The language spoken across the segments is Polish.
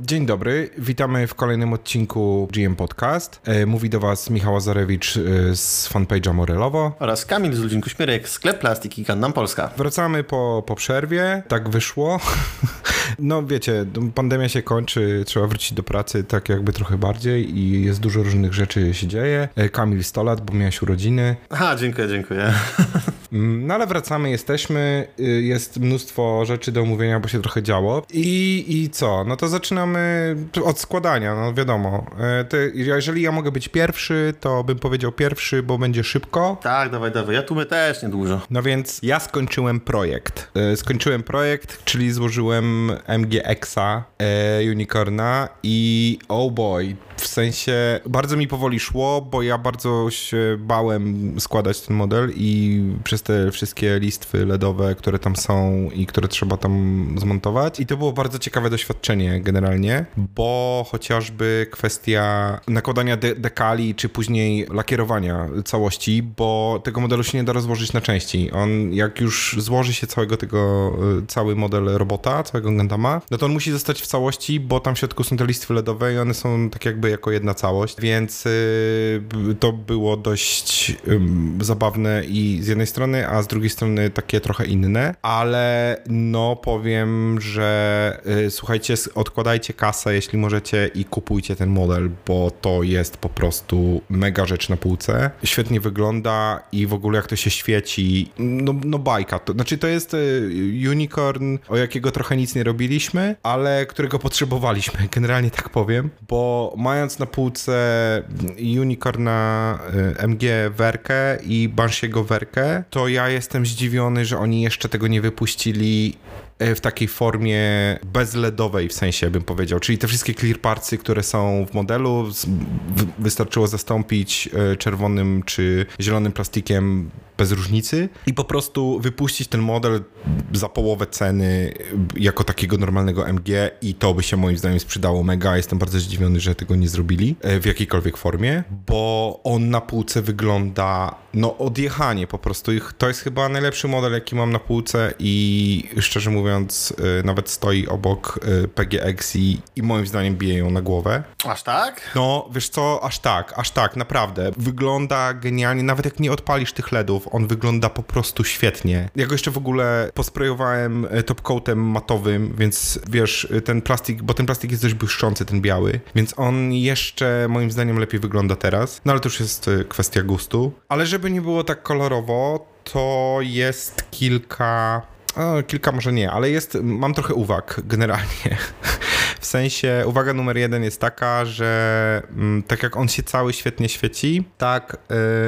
Dzień dobry, witamy w kolejnym odcinku GM Podcast. E, mówi do Was Michał Azarewicz e, z fanpage'a Morelowo. Oraz Kamil z Ludzinku Śmierek, sklep Plastik i Gundam Polska. Wracamy po, po przerwie, tak wyszło. No wiecie, pandemia się kończy, trzeba wrócić do pracy tak jakby trochę bardziej i jest dużo różnych rzeczy się dzieje. E, Kamil 100 lat, bo miałeś urodziny. Aha, dziękuję, dziękuję. Mm, no ale wracamy, jesteśmy, y, jest mnóstwo rzeczy do omówienia, bo się trochę działo. I, i co? No to zaczynamy od składania, no wiadomo. E, Ty, jeżeli ja mogę być pierwszy, to bym powiedział pierwszy, bo będzie szybko. Tak, dawaj, dawaj. Ja tu my też niedużo. No więc ja skończyłem projekt. E, Skończyłem projekt, czyli złożyłem MGX-a e, Unicorna i oh boy, w sensie bardzo mi powoli szło, bo ja bardzo się bałem składać ten model i przez te wszystkie listwy LEDowe, które tam są i które trzeba tam zmontować. I to było bardzo ciekawe doświadczenie generalnie, bo chociażby kwestia nakładania de dekali, czy później lakierowania całości, bo tego modelu się nie da rozłożyć na części. On jak już złoży się całego tego, y, cały model robota, całego Gundama, no to on musi zostać w całości, bo tam w środku są te listwy LEDowe i one są tak jakby jako jedna całość, więc y, to było dość zabawne i z jednej strony, a z drugiej strony takie trochę inne, ale no powiem, że y, słuchajcie, odkładajcie kasę, jeśli możecie i kupujcie ten model, bo to jest po prostu mega rzecz na półce. Świetnie wygląda i w ogóle jak to się świeci, no, no bajka. To, znaczy to jest y, unicorn, o jakiego trochę nic nie robiliśmy, ale którego potrzebowaliśmy, generalnie tak powiem, bo mając na półce unicorna y, MG Werkę i Banshiego Werkę, to ja jestem zdziwiony, że oni jeszcze tego nie wypuścili w takiej formie bezledowej w sensie bym powiedział, czyli te wszystkie clear partsy, które są w modelu wystarczyło zastąpić e, czerwonym czy zielonym plastikiem bez różnicy i po prostu wypuścić ten model za połowę ceny e, jako takiego normalnego MG i to by się moim zdaniem sprzedało mega. Jestem bardzo zdziwiony, że tego nie zrobili e, w jakiejkolwiek formie, bo on na półce wygląda no odjechanie po prostu. To jest chyba najlepszy model, jaki mam na półce i szczerze mówiąc e, nawet stoi obok e, PGX i, i moim zdaniem bije ją na głowę. Aż tak? No, wiesz co, aż tak, aż tak, naprawdę. Wygląda genialnie, nawet jak nie odpalisz tych LEDów, on wygląda po prostu świetnie. Ja go jeszcze w ogóle posprayowałem e, topcoatem matowym, więc wiesz, ten plastik, bo ten plastik jest dość błyszczący, ten biały, więc on jeszcze moim zdaniem lepiej wygląda teraz. No ale to już jest kwestia gustu. Ale żeby nie było tak kolorowo, to jest kilka... Kilka może nie, ale jest, mam trochę uwag generalnie. W sensie, uwaga numer jeden jest taka, że mm, tak jak on się cały świetnie świeci, tak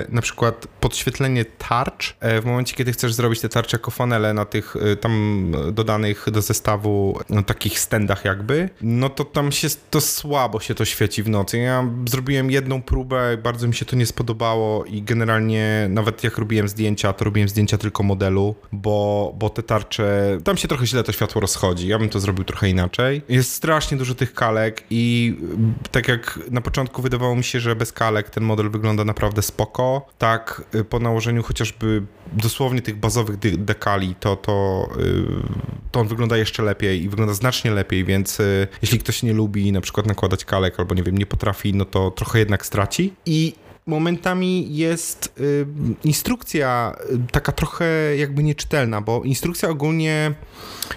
y, na przykład podświetlenie tarcz, y, w momencie kiedy chcesz zrobić te tarcze jako fanele na tych y, tam dodanych do zestawu no, takich standach jakby, no to tam się to słabo się to świeci w nocy. Ja zrobiłem jedną próbę, bardzo mi się to nie spodobało i generalnie nawet jak robiłem zdjęcia, to robiłem zdjęcia tylko modelu, bo, bo te tarcze, tam się trochę źle to światło rozchodzi. Ja bym to zrobił trochę inaczej. Jest strasznie dużo tych kalek i mm, tak jak na początku wydawało mi się, że bez kalek ten model wygląda naprawdę spoko, tak y, po nałożeniu chociażby dosłownie tych bazowych dekali, to, to, y, to on wygląda jeszcze lepiej i wygląda znacznie lepiej, więc y, jeśli ktoś nie lubi na przykład nakładać kalek albo nie wiem, nie potrafi, no to trochę jednak straci. I momentami jest y, instrukcja y, taka trochę jakby nieczytelna, bo instrukcja ogólnie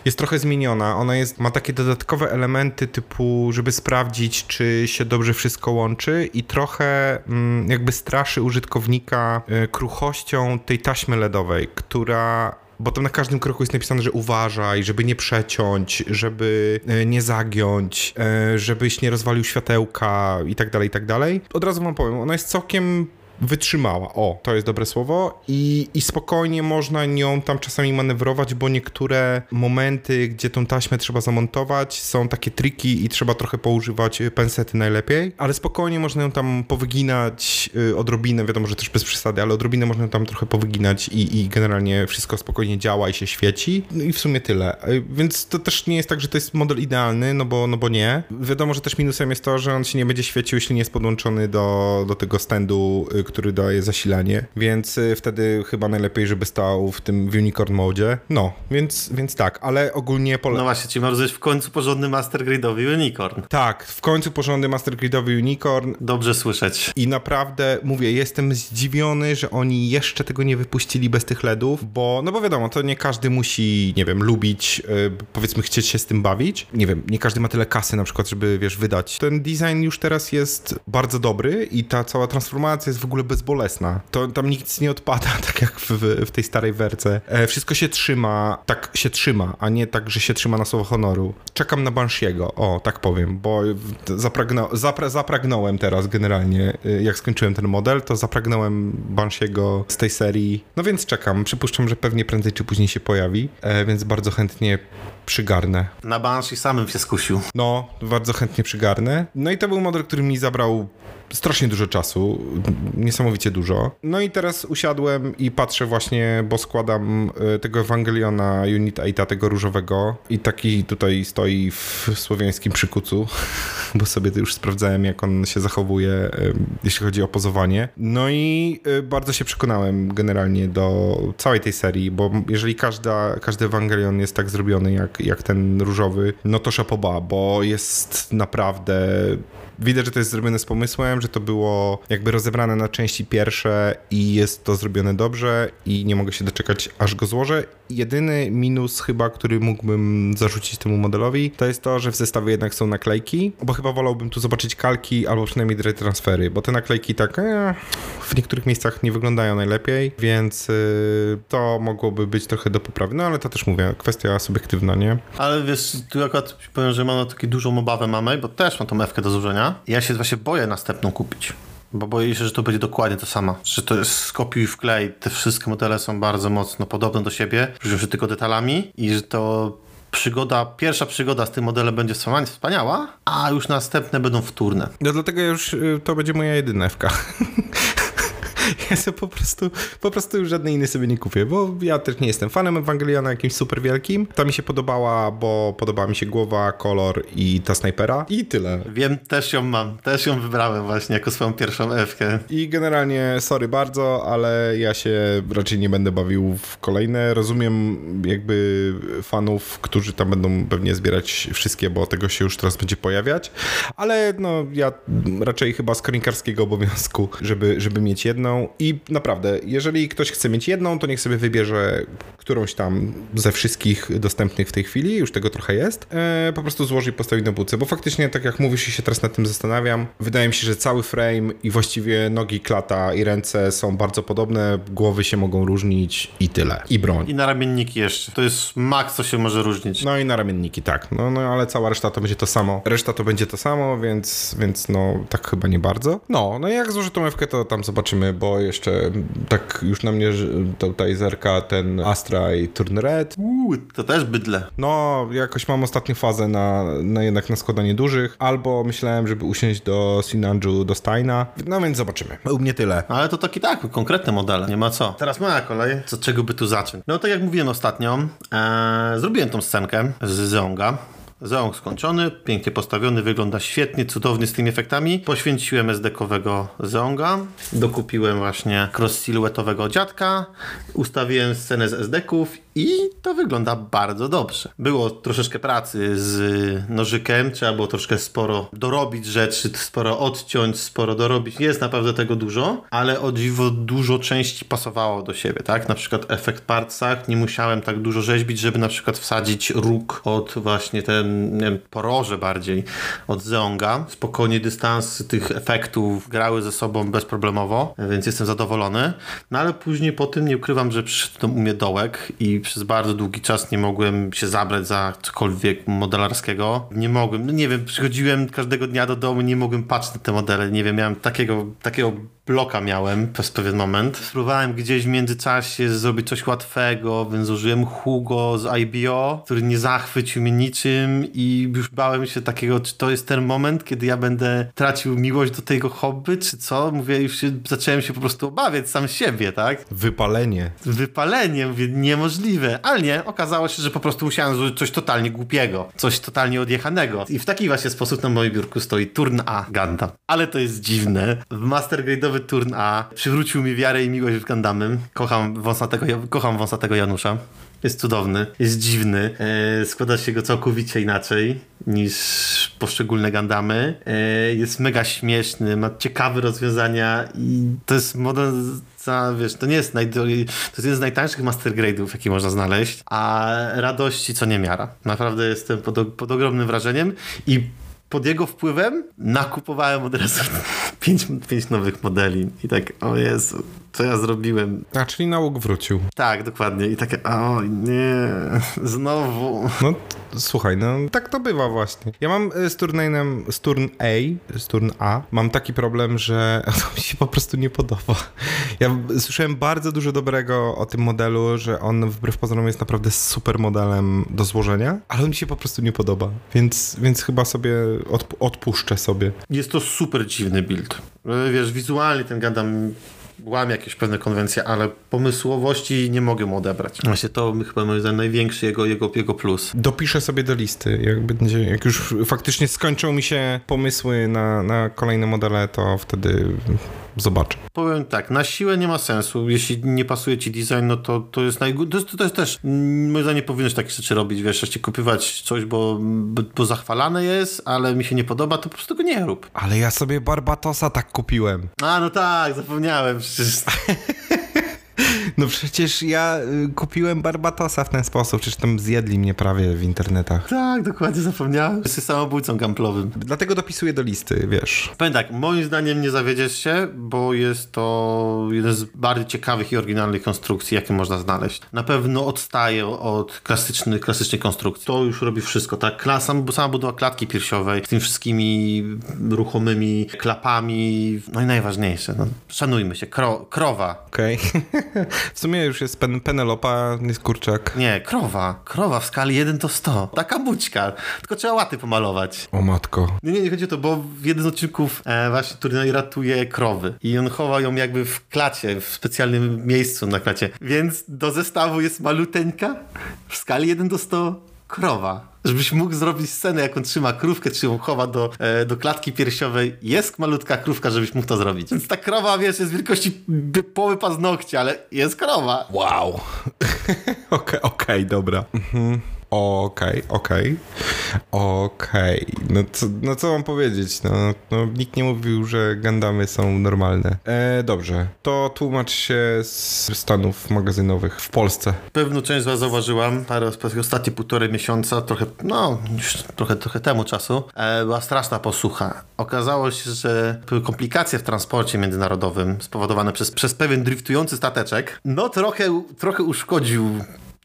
jest trochę zmieniona. Ona jest, ma takie dodatkowe elementy typu, żeby sprawdzić, czy się dobrze wszystko łączy i trochę mm, jakby straszy użytkownika y, kruchością tej taśmy LEDowej, która bo tam na każdym kroku jest napisane, że uważaj, żeby nie przeciąć, żeby e, nie zagiąć, e, żebyś nie rozwalił światełka i tak dalej, i tak dalej. Od razu wam powiem, ona jest całkiem wytrzymała. O, to jest dobre słowo. I, I spokojnie można nią tam czasami manewrować, bo niektóre momenty, gdzie tą taśmę trzeba zamontować, są takie triki i trzeba trochę poużywać y, pensety najlepiej, ale spokojnie można ją tam powyginać y, odrobinę, wiadomo, że też bez przesady, ale odrobinę można ją tam trochę powyginać i, i generalnie wszystko spokojnie działa i się świeci. No i w sumie tyle. Y, Więc to też nie jest tak, że to jest model idealny, no bo, no bo nie. Wiadomo, że też minusem jest to, że on się nie będzie świecił, jeśli nie jest podłączony do, do tego standu, który daje zasilanie, więc y, wtedy chyba najlepiej, żeby stał w tym w Unicorn modzie. No, więc, więc tak, ale ogólnie pole... No właśnie, ci marzyłeś w końcu porządny Master Grade'owy Unicorn. Tak, w końcu porządny Master Gridowy Unicorn Dobrze słyszeć. i naprawdę, mówię, jestem zdziwiony, że oni jeszcze tego nie wypuścili bez tych LEDów, bo, no bo wiadomo, to nie każdy musi, nie wiem, lubić, y, powiedzmy, chcieć się z tym bawić. Nie wiem, nie każdy ma tyle kasy na przykład, żeby, wiesz, wydać. Ten design już teraz jest bardzo dobry i ta cała transformacja jest w ogóle bezbolesna. To tam nic nie odpada, tak jak w, w tej starej werce. E, wszystko się trzyma, tak się trzyma, a nie tak, że się trzyma na słowo honoru. Czekam na Banshiego, o, tak powiem, bo zapragno, zapra, zapragnąłem teraz generalnie, y, jak skończyłem ten model, to zapragnąłem Banshiego z tej serii. No więc czekam, przypuszczam, że pewnie prędzej czy później się pojawi, e, więc bardzo chętnie przygarnę. Na Banshee samym się skusił. No, bardzo chętnie przygarnę. No i to był model, który mi zabrał strasznie dużo czasu, niesamowicie dużo. No i teraz usiadłem i patrzę właśnie, bo składam y, tego Ewangeliona Unit 8, tego różowego i taki tutaj stoi w słowiańskim przykucu, bo sobie już sprawdzałem, jak on się zachowuje, y, jeśli chodzi o pozowanie. No i y, bardzo się przekonałem generalnie do całej tej serii, bo jeżeli każda, każdy Ewangelion jest tak zrobiony jak, jak ten różowy, no to szapoba, bo jest naprawdę widać, że to jest zrobione z pomysłem, że to było jakby rozebrane na części pierwsze i jest to zrobione dobrze i nie mogę się doczekać, aż go złożę. Jedyny minus chyba, który mógłbym zarzucić temu modelowi, to jest to, że w zestawie jednak są naklejki, bo chyba wolałbym tu zobaczyć kalki albo przynajmniej transfery, bo te naklejki tak e, w niektórych miejscach nie wyglądają najlepiej, więc y, to mogłoby być trochę do poprawy. No ale to też mówię, kwestia subiektywna, nie? Ale wiesz, tu akurat powiem, że mam taką dużą obawę mamy, bo też mam tą mewkę do złożenia. Ja się właśnie boję następną kupić. Bo boję się, że to będzie dokładnie to samo. Że to jest skopiuj w klej. Te wszystkie modele są bardzo mocno podobne do siebie, różnią się tylko detalami i że to przygoda, pierwsza przygoda z tym modelem będzie wspaniała, a już następne będą wtórne. No dlatego już y, to będzie moja jedynewka. Ja sobie po prostu, po prostu już żadnej innej sobie nie kupię, bo ja też nie jestem fanem Ewangeliona jakimś super wielkim. Ta mi się podobała, bo podobała mi się głowa, kolor i ta snajpera i tyle. Wiem, też ją mam, też ją wybrałem właśnie jako swoją pierwszą Ewkę. I generalnie sorry bardzo, ale ja się raczej nie będę bawił w kolejne. Rozumiem jakby fanów, którzy tam będą pewnie zbierać wszystkie, bo tego się już teraz będzie pojawiać, ale no ja raczej chyba z kronikarskiego obowiązku, żeby, żeby mieć jedną i naprawdę, jeżeli ktoś chce mieć jedną, to niech sobie wybierze którąś tam ze wszystkich dostępnych w tej chwili, już tego trochę jest, e, po prostu złoży i postawi na półce, bo faktycznie, tak jak mówisz i się teraz nad tym zastanawiam, wydaje mi się, że cały frame i właściwie nogi, klata i ręce są bardzo podobne, głowy się mogą różnić i tyle. I broń. I na ramienniki jeszcze. To jest maks, co się może różnić. No i na ramienniki, tak. No, no ale cała reszta to będzie to samo. Reszta to będzie to samo, więc, więc no tak chyba nie bardzo. No, no i jak złożę tą Ewkę, to tam zobaczymy, bo jeszcze tak już na mnie tutaj zerka ten Astra i Turn Red. Uuu, to też bydle. No, jakoś mam ostatnią fazę na, na jednak na składanie dużych, albo myślałem, żeby usiąść do Sinanju, do Steina. No więc zobaczymy. U mnie tyle. Ale to taki tak, konkretne modele, nie ma co. Teraz moja kolej, co czego by tu zacząć? No tak jak mówiłem ostatnio, ee, zrobiłem tą scenkę z Zeonga. Zeong skończony, pięknie postawiony, wygląda świetnie, cudownie z tymi efektami. Poświęciłem SD-kowego Zeonga, dokupiłem właśnie cross-siluetowego dziadka, ustawiłem scenę z SD-ków i to wygląda bardzo dobrze. Było troszeczkę pracy z nożykiem, trzeba było troszkę sporo dorobić rzeczy, sporo odciąć, sporo dorobić. Jest naprawdę tego dużo, ale o dziwo dużo części pasowało do siebie, tak? Na przykład efekt partsach, nie musiałem tak dużo rzeźbić, żeby na przykład wsadzić róg od właśnie ten, nie wiem, poroże bardziej od Zeonga. Spokojnie dystansy tych efektów grały ze sobą bezproblemowo, więc jestem zadowolony. No ale później po tym nie ukrywam, że przyszedł do mnie dołek i przez bardzo długi czas nie mogłem się zabrać za cokolwiek modelarskiego. Nie mogłem, no nie wiem, przychodziłem każdego dnia do domu, nie mogłem patrzeć na te modele, nie wiem, miałem takiego, takiego bloka miałem przez pewien moment. Spróbowałem gdzieś w międzyczasie zrobić coś łatwego, więc użyłem Hugo z IBO, który nie zachwycił mnie niczym i już bałem się takiego, czy to jest ten moment, kiedy ja będę tracił miłość do tego hobby, czy co? Mówię, już się, zacząłem się po prostu obawiać sam siebie, tak? Wypalenie. Wypalenie, mówię, niemożliwe. Ale nie, okazało się, że po prostu musiałem zrobić coś totalnie głupiego, coś totalnie odjechanego. I w taki właśnie sposób na moim biurku stoi Turn A Gundam. Ale to jest dziwne. W Master Grade'owy nowy turn A przywrócił mi wiarę i miłość w Gundamem. Kocham wąsatego, kocham wąsatego Janusza. Jest cudowny, jest dziwny, e, składa się go całkowicie inaczej niż poszczególne Gandamy. E, jest mega śmieszny, ma ciekawe rozwiązania i to jest model za, wiesz, to nie jest, naj, to jest jeden z najtańszych master grade'ów, jaki można znaleźć, a radości co niemiara. Naprawdę jestem pod, pod ogromnym wrażeniem i pod jego wpływem nakupowałem od razu pięć, pięć nowych modeli. I tak, o Jezu, co ja zrobiłem? A, czyli nauk wrócił. Tak, dokładnie. I takie, o nie, znowu. No, słuchaj, no tak to bywa właśnie. Ja mam y, z turniejem, z turn A, z turn A, mam taki problem, że to mi się po prostu nie podoba. Ja słyszałem bardzo dużo dobrego o tym modelu, że on wbrew pozorom jest naprawdę super modelem do złożenia, ale on mi się po prostu nie podoba, więc, więc chyba sobie odp odpuszczę sobie. Jest to super dziwny build. Wiesz, wizualnie ten Gundam łamie jakieś pewne konwencje, ale pomysłowości nie mogę mu odebrać. Właśnie to chyba moim zdaniem największy jego, jego, jego plus. Dopiszę sobie do listy. Jak, będzie, jak już faktycznie skończą mi się pomysły na, na kolejne modele, to wtedy zobaczę. Powiem tak, na siłę nie ma sensu. Jeśli nie pasuje ci design, no to, to jest naj... To jest, to jest też, moim zdaniem nie powinieneś takie rzeczy robić, wiesz, jeszcze kupywać coś, bo, bo zachwalane jest, ale mi się nie podoba, to po prostu go nie rób. Ale ja sobie Barbatosa tak kupiłem. A, no tak, zapomniałem przecież. No przecież ja y, kupiłem Barbatosa w ten sposób, przecież tam zjedli mnie prawie w internetach. Tak, dokładnie zapomniałem. Jesteś samobójcą gamplowym. Dlatego dopisuję do listy, wiesz. Powiem tak, moim zdaniem nie zawiedziesz się, bo jest to jeden z bardziej ciekawych i oryginalnych konstrukcji, jakie można znaleźć. Na pewno odstaje od klasycznych, klasycznej konstrukcji. To już robi wszystko, tak? Klasa, sama budowa klatki piersiowej, z tymi wszystkimi ruchomymi klapami, no i najważniejsze, no, szanujmy się, kro, krowa. Okej. Okay. W sumie już jest pen, Penelopa, nie kurczak. Nie, krowa. Krowa w skali 1 do 100. Taka bućka. Tylko trzeba łaty pomalować. O matko. Nie, nie, nie chodzi o to, bo w jednym z odcinków e, właśnie turniej ratuje krowy. I on chowa ją jakby w klacie, w specjalnym miejscu na klacie. Więc do zestawu jest maluteńka w skali 1 do 100 krowa żebyś mógł zrobić scenę, jak on trzyma krówkę, czy ją chowa do, e, do klatki piersiowej. Jest malutka krówka, żebyś mógł to zrobić. Więc ta krowa, wiesz, jest wielkości poły paznokcia, ale jest krowa. Wow. Okej, okej, okay, dobra. Mhm. Okej, okay, okej, okay. okej. Okay. No, co, no co mam powiedzieć? No, no, nikt nie mówił, że Gandamy są normalne. E, dobrze, to tłumacz się z stanów magazynowych w Polsce. Pewną część z was zauważyłam, parę, ostatnie półtorej miesiąca, trochę, no, już trochę, trochę temu czasu, e, była straszna posłucha. Okazało się, że były komplikacje w transporcie międzynarodowym spowodowane przez, przez pewien driftujący stateczek. No trochę, trochę uszkodził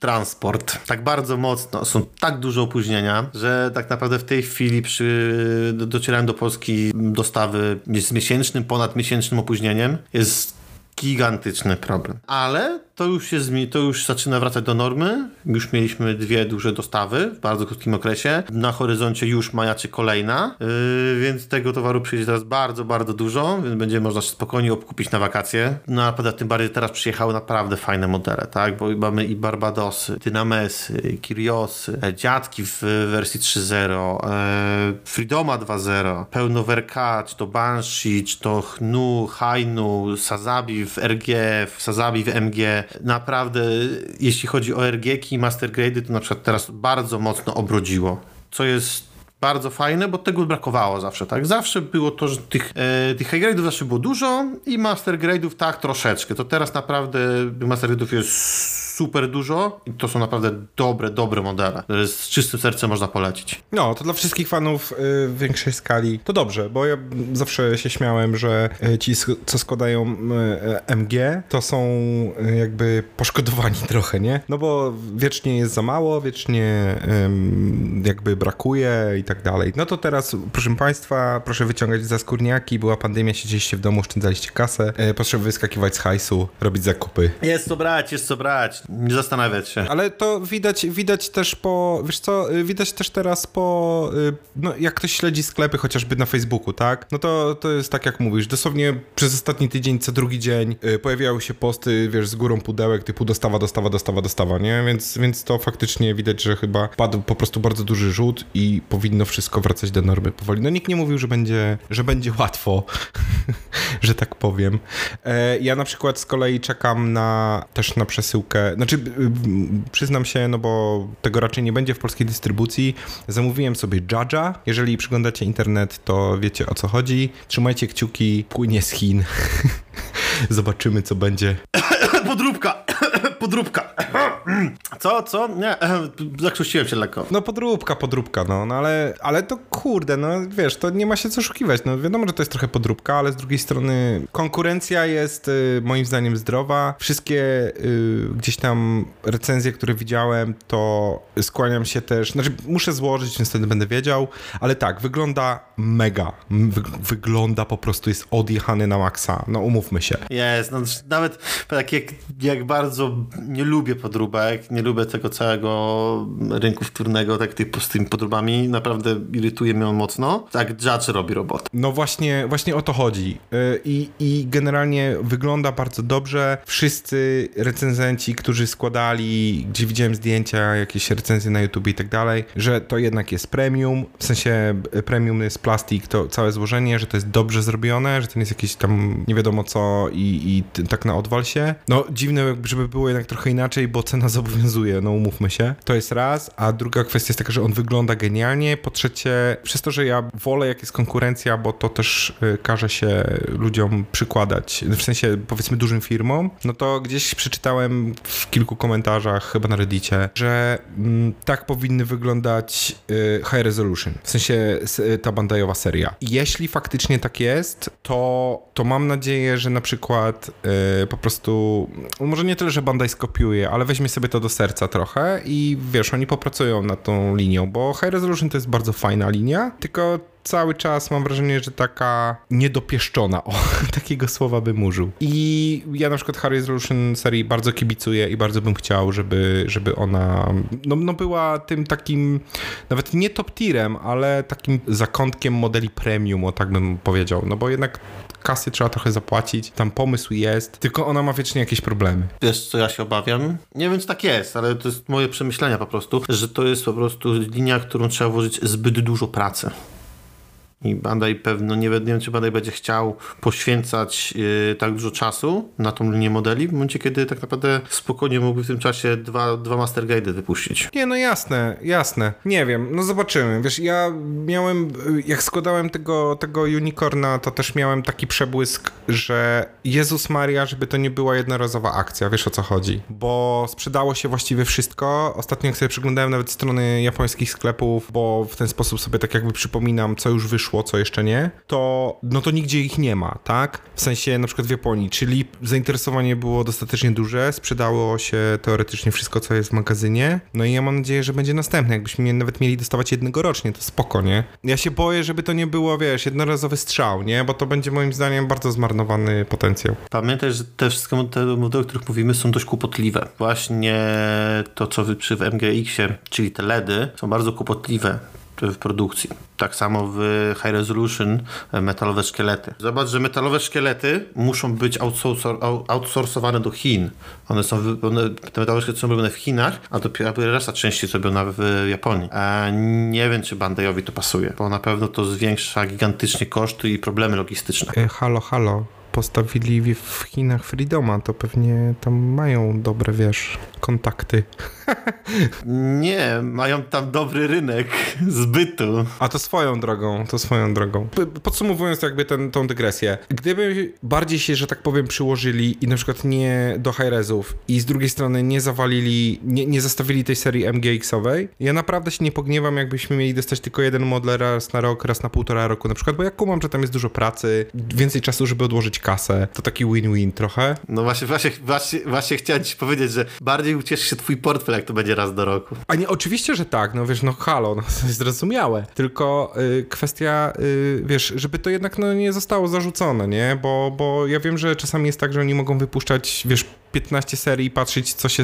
transport tak bardzo mocno, są tak duże opóźnienia, że tak naprawdę w tej chwili przy, docierałem do Polski dostawy z miesięcznym, ponad miesięcznym opóźnieniem. Jest gigantyczny problem. Ale to już, jest, to już zaczyna wracać do normy. Już mieliśmy dwie duże dostawy w bardzo krótkim okresie. Na horyzoncie już majaczy kolejna, yy, więc tego towaru przyjdzie teraz bardzo, bardzo dużo, więc będzie można się spokojnie obkupić na wakacje. No a poza tym bardziej teraz przyjechały naprawdę fajne modele, tak? Bo mamy i Barbadosy, Dynamesy, Kiriosy, e, Dziadki w wersji 3.0, e, Freedoma 2.0, pełnowerka, czy to Banshee, czy to Hnu, Hainu, Sazabi w RG, Sazabi w MG, naprawdę, jeśli chodzi o RGK i Master to na przykład teraz bardzo mocno obrodziło, co jest bardzo fajne, bo tego brakowało zawsze, tak? Zawsze było to, że tych, e, tych high grade'ów zawsze było dużo i master grade'ów tak troszeczkę. To teraz naprawdę master grade'ów jest super dużo i to są naprawdę dobre, dobre modele, z czystym sercem można polecić. No, to dla wszystkich fanów y, w większej skali to dobrze, bo ja zawsze się śmiałem, że y, ci, co składają y, MG, to są jakby poszkodowani trochę, nie? No bo wiecznie jest za mało, wiecznie jakby brakuje i tak dalej. No to teraz, proszę Państwa, proszę wyciągać za skórniaki, była pandemia, siedzieliście w domu, oszczędzaliście kasę, proszę wyskakiwać z hajsu, robić zakupy. Jest co brać, jest co brać nie zastanawiać się. Ale to widać, widać też po, wiesz co, y, widać też teraz po, y, no jak ktoś śledzi sklepy chociażby na Facebooku, tak? No to, to jest tak jak mówisz, dosłownie przez ostatni tydzień, co drugi dzień y, pojawiały się posty, wiesz, z górą pudełek typu dostawa, dostawa, dostawa, dostawa, nie? Więc, więc to faktycznie widać, że chyba padł po prostu bardzo duży rzut i powinno wszystko wracać do normy powoli. No nikt nie mówił, że będzie, że będzie łatwo, że tak powiem. E, ja na przykład z kolei czekam na też na przesyłkę, znaczy przyznam się, no bo tego raczej nie będzie w polskiej dystrybucji. Zamówiłem sobie Jaja. Jeżeli przyglądacie internet, to wiecie o co chodzi. Trzymajcie kciuki, płynie z Chin. Zobaczymy, co będzie. Podróbka! Podróbka! Co, co? Nie, zakrztusiłem się lekko. No podróbka, podróbka, no, no ale, ale to kurde, no wiesz, to nie ma się co oszukiwać. No wiadomo, że to jest trochę podróbka, ale z drugiej strony konkurencja jest y, moim zdaniem zdrowa. Wszystkie y, gdzieś tam recenzje, które widziałem, to skłaniam się też, znaczy muszę złożyć, więc wtedy będę wiedział, ale tak, wygląda mega. Wy, wygląda po prostu, jest odjechany na maksa. No umówmy się. Jest, no nawet tak jak, jak bardzo nie lubię podróbek, nie lubię tego całego rynku wtórnego, tak tych, z tymi podróbami, naprawdę irytuje mnie on mocno. Tak Judge robi robotę. No właśnie, właśnie o to chodzi. Y, I, I generalnie wygląda bardzo dobrze. Wszyscy recenzenci, którzy składali, gdzie widziałem zdjęcia, jakieś recenzje na YouTube i tak dalej, że to jednak jest premium, w sensie y, premium jest plastik, to całe złożenie, że to jest dobrze zrobione, że to nie jest jakieś tam nie wiadomo co i, i tak na odwal się. No dziwne, żeby było jednak trochę inaczej, bo cena zobowiązuje, no umówmy się. To jest raz, a druga kwestia jest taka, że on wygląda genialnie. Po trzecie, przez to, że ja wolę jak jest konkurencja, bo to też y, każe się ludziom przykładać, w sensie powiedzmy dużym firmom, no to gdzieś przeczytałem w kilku komentarzach, chyba na Reddicie, że mm, tak powinny wyglądać y, High Resolution, w sensie ta bandajowa seria. Jeśli faktycznie tak jest, to, to mam nadzieję, że na przykład y, po prostu, może nie tyle, że Bandai skopiuje, ale weźmie sobie to do serca trochę i wiesz, oni popracują nad tą linią, bo High Resolution to jest bardzo fajna linia, tylko cały czas mam wrażenie, że taka niedopieszczona, o, takiego słowa bym użył. I ja na przykład Harry Resolution serii bardzo kibicuję i bardzo bym chciał, żeby, żeby ona no, no była tym takim, nawet nie top tierem, ale takim zakątkiem modeli premium, o tak bym powiedział, no bo jednak kasy trzeba trochę zapłacić, tam pomysł jest, tylko ona ma wiecznie jakieś problemy. Wiesz, co ja się obawiam? Nie wiem, czy tak jest, ale to jest moje przemyślenia po prostu, że to jest po prostu linia, którą trzeba włożyć zbyt dużo pracy. I Bandai pewno, nie, wiem, czy Bandai będzie chciał poświęcać yy, tak dużo czasu na tą linię modeli, w momencie, kiedy tak naprawdę spokojnie mógłby w tym czasie dwa, dwa Master wypuścić. Nie, no jasne, jasne. Nie wiem, no zobaczymy. Wiesz, ja miałem, jak składałem tego, tego Unicorna, to też miałem taki przebłysk, że Jezus Maria, żeby to nie była jednorazowa akcja, wiesz o co chodzi. Bo sprzedało się właściwie wszystko. Ostatnio jak sobie przyglądałem nawet strony japońskich sklepów, bo w ten sposób sobie tak jakby przypominam, co już wyszło wyszło, co jeszcze nie, to no to nigdzie ich nie ma, tak? W sensie na przykład w Japonii, czyli zainteresowanie było dostatecznie duże, sprzedało się teoretycznie wszystko, co jest w magazynie, no i ja mam nadzieję, że będzie następne. Jakbyśmy nawet mieli dostawać jednego rocznie, to spoko, nie? Ja się boję, żeby to nie było, wiesz, jednorazowy strzał, nie? Bo to będzie moim zdaniem bardzo zmarnowany potencjał. Pamiętaj, że te wszystkie modele, o których mówimy, są dość kłopotliwe. Właśnie to, co przy w MGX-ie, czyli te LEDy, są bardzo kłopotliwe w produkcji. Tak samo w High Resolution e, metalowe szkielety. Zobacz, że metalowe szkielety muszą być outsourcowane do Chin. One są, one, te metalowe szkielety są robione w Chinach, a dopiero reszta części robiona w Japonii. A nie wiem, czy Bandajowi to pasuje, bo na pewno to zwiększa gigantycznie koszty i problemy logistyczne. E, halo, halo postawili w Chinach Freedoma, to pewnie tam mają dobre, wiesz, kontakty. Nie, mają tam dobry rynek zbytu. A to swoją drogą, to swoją drogą. Podsumowując jakby ten, tą dygresję, gdyby bardziej się, że tak powiem, przyłożyli i na przykład nie do high-resów i z drugiej strony nie zawalili, nie, nie zastawili tej serii MGX-owej, ja naprawdę się nie pogniewam, jakbyśmy mieli dostać tylko jeden model raz na rok, raz na półtora roku na przykład, bo jak kumam, że tam jest dużo pracy, więcej czasu, żeby odłożyć kasę, to taki win-win trochę. No właśnie, właśnie, właśnie, właśnie chciałem ci powiedzieć, że bardziej ucieszy się twój portfel, jak to będzie raz do roku. A nie, oczywiście, że tak, no wiesz, no halo, no to jest zrozumiałe. Tylko y, kwestia, y, wiesz, żeby to jednak no, nie zostało zarzucone, nie? Bo, bo ja wiem, że czasami jest tak, że oni mogą wypuszczać, wiesz, 15 serii, patrzeć co się,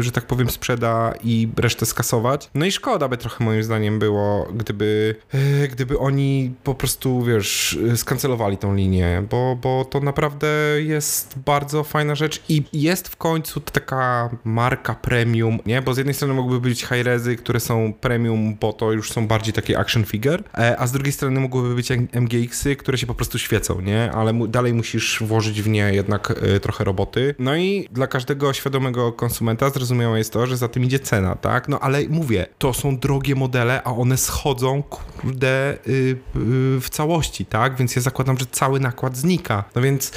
że tak powiem, sprzeda i resztę skasować. No i szkoda by trochę moim zdaniem było, gdyby, e, gdyby oni po prostu, wiesz, skancelowali tą linię, bo, bo to naprawdę jest bardzo fajna rzecz i jest w końcu taka marka premium, nie? Bo z jednej strony mogłyby być high-rezy, które są premium, bo to już są bardziej takie action figure, e, a z drugiej strony mogłyby być MGX-y, które się po prostu świecą, nie? Ale mu, dalej musisz włożyć w nie jednak y, trochę roboty. No i dla każdego świadomego konsumenta zrozumiałe jest to, że za tym idzie cena, tak? No ale mówię, to są drogie modele, a one schodzą, kurde, y, y, w całości, tak? Więc ja zakładam, że cały nakład znika. No więc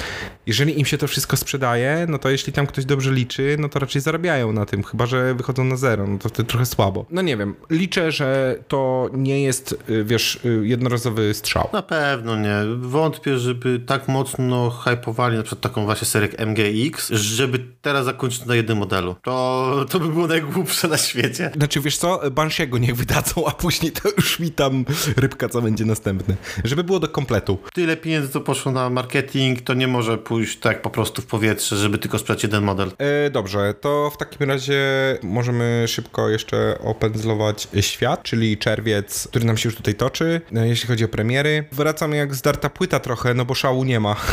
jeżeli im się to wszystko sprzedaje, no to jeśli tam ktoś dobrze liczy, no to raczej zarabiają na tym, chyba że wychodzą na zero, no to wtedy trochę słabo. No nie wiem, liczę, że to nie jest, wiesz, jednorazowy strzał. Na pewno nie. Wątpię, żeby tak mocno hypowali na przykład taką właśnie serię MGX, żeby teraz zakończyć na jednym modelu. To, to by było najgłupsze na świecie. Znaczy, wiesz co, Banshiego niech wydadzą, a później to już mi tam rybka, co będzie następny. Żeby było do kompletu. Tyle pieniędzy, co poszło na marketing, to nie może pójść tak po prostu w powietrze, żeby tylko sprzedać jeden model. E, dobrze, to w takim razie możemy szybko jeszcze opędzlować świat, czyli czerwiec, który nam się już tutaj toczy, e, jeśli chodzi o premiery. Wracamy jak zdarta płyta trochę, no bo szału nie ma.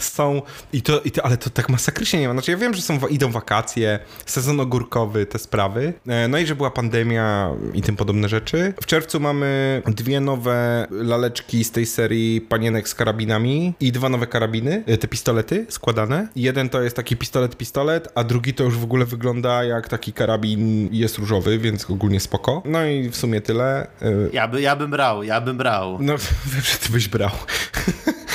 są, i to, i to, ale to tak masakrycznie nie ma. Znaczy ja wiem, że są, idą wakacje, sezon ogórkowy, te sprawy, e, no i że była pandemia i tym podobne rzeczy. W czerwcu mamy dwie nowe laleczki z tej serii panienek z karabinami i dwa nowe karabiny, e, te pistolety składane. Jeden to jest taki pistolet-pistolet, a drugi to już w ogóle wygląda jak taki karabin jest różowy, więc ogólnie spoko. No i w sumie tyle. E, ja, by, ja bym brał, ja bym brał. No wiem, że ty byś brał.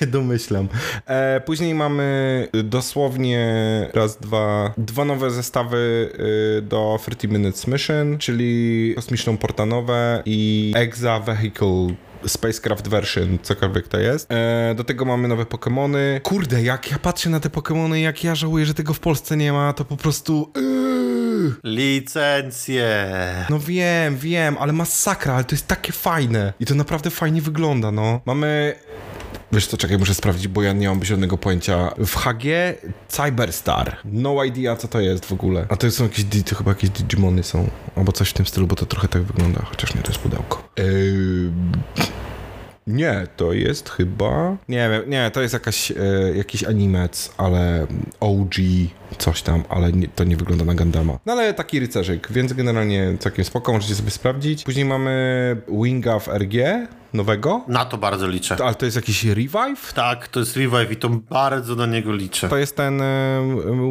się domyślam. E, później mamy dosłownie raz, dwa, dwa nowe zestawy y, do 30 Minutes Mission, czyli kosmiczną portanowę i Exa Vehicle Spacecraft Version, cokolwiek to jest. E, do tego mamy nowe Pokémony. Kurde, jak ja patrzę na te Pokémony, jak ja żałuję, że tego w Polsce nie ma, to po prostu... Yy. Licencje. No wiem, wiem, ale masakra, ale to jest takie fajne. I to naprawdę fajnie wygląda, no. Mamy Wiesz co, czekaj, muszę sprawdzić, bo ja nie mam żadnego pojęcia. W HG Cyberstar. No idea, co to jest w ogóle. A to są jakieś, to chyba jakieś Digimony są. Albo coś w tym stylu, bo to trochę tak wygląda. Chociaż nie, to jest pudełko. Eee... Nie, to jest chyba. Nie wiem, nie, to jest jakaś, e, jakiś animec, ale OG, coś tam, ale nie, to nie wygląda na Gandama. No ale taki rycerzyk, więc generalnie całkiem spoko, możecie sobie sprawdzić. Później mamy Winga w RG, nowego. Na to bardzo liczę. Ale to jest jakiś revive? Tak, to jest revive i to bardzo na niego liczę. To jest ten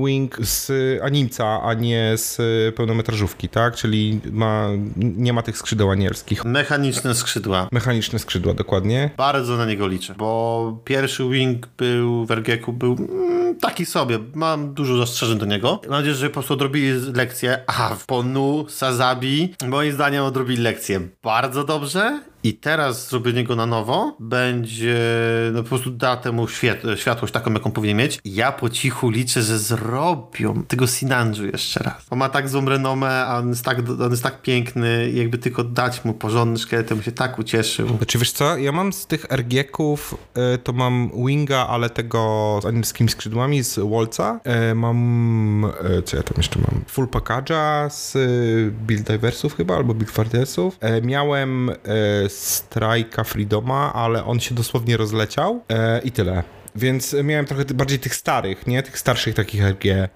wing z animca, a nie z pełnometrażówki, tak? Czyli ma, nie ma tych skrzydeł anielskich. Mechaniczne skrzydła. Mechaniczne skrzydła, dokładnie. Bardzo na niego liczę, bo pierwszy wing był w RG-ku był mm, taki sobie. Mam dużo zastrzeżeń do niego. Mam nadzieję, że po prostu odrobili lekcję. A w Ponu, Sazabi, moim zdaniem odrobili lekcję bardzo dobrze i teraz zrobienie go na nowo będzie, no po prostu da temu świat, światłość taką, jaką powinien mieć. Ja po cichu liczę, że zrobią tego Sinanju jeszcze raz. On ma tak złą renomę, a on jest tak, on jest tak piękny jakby tylko dać mu porządny szkielet, bym się tak ucieszył. Znaczy wiesz co, ja mam z tych RG-ków, y, to mam Winga, ale tego z anielskimi skrzydłami z Wolca. Y, mam, y, co ja tam jeszcze mam? Full Package'a z Build Diversów chyba, albo Build Fardersów. Miałem Strajka Freedoma, ale on się dosłownie rozleciał e, i tyle. Więc miałem trochę bardziej tych starych, nie? Tych starszych takich RG. E,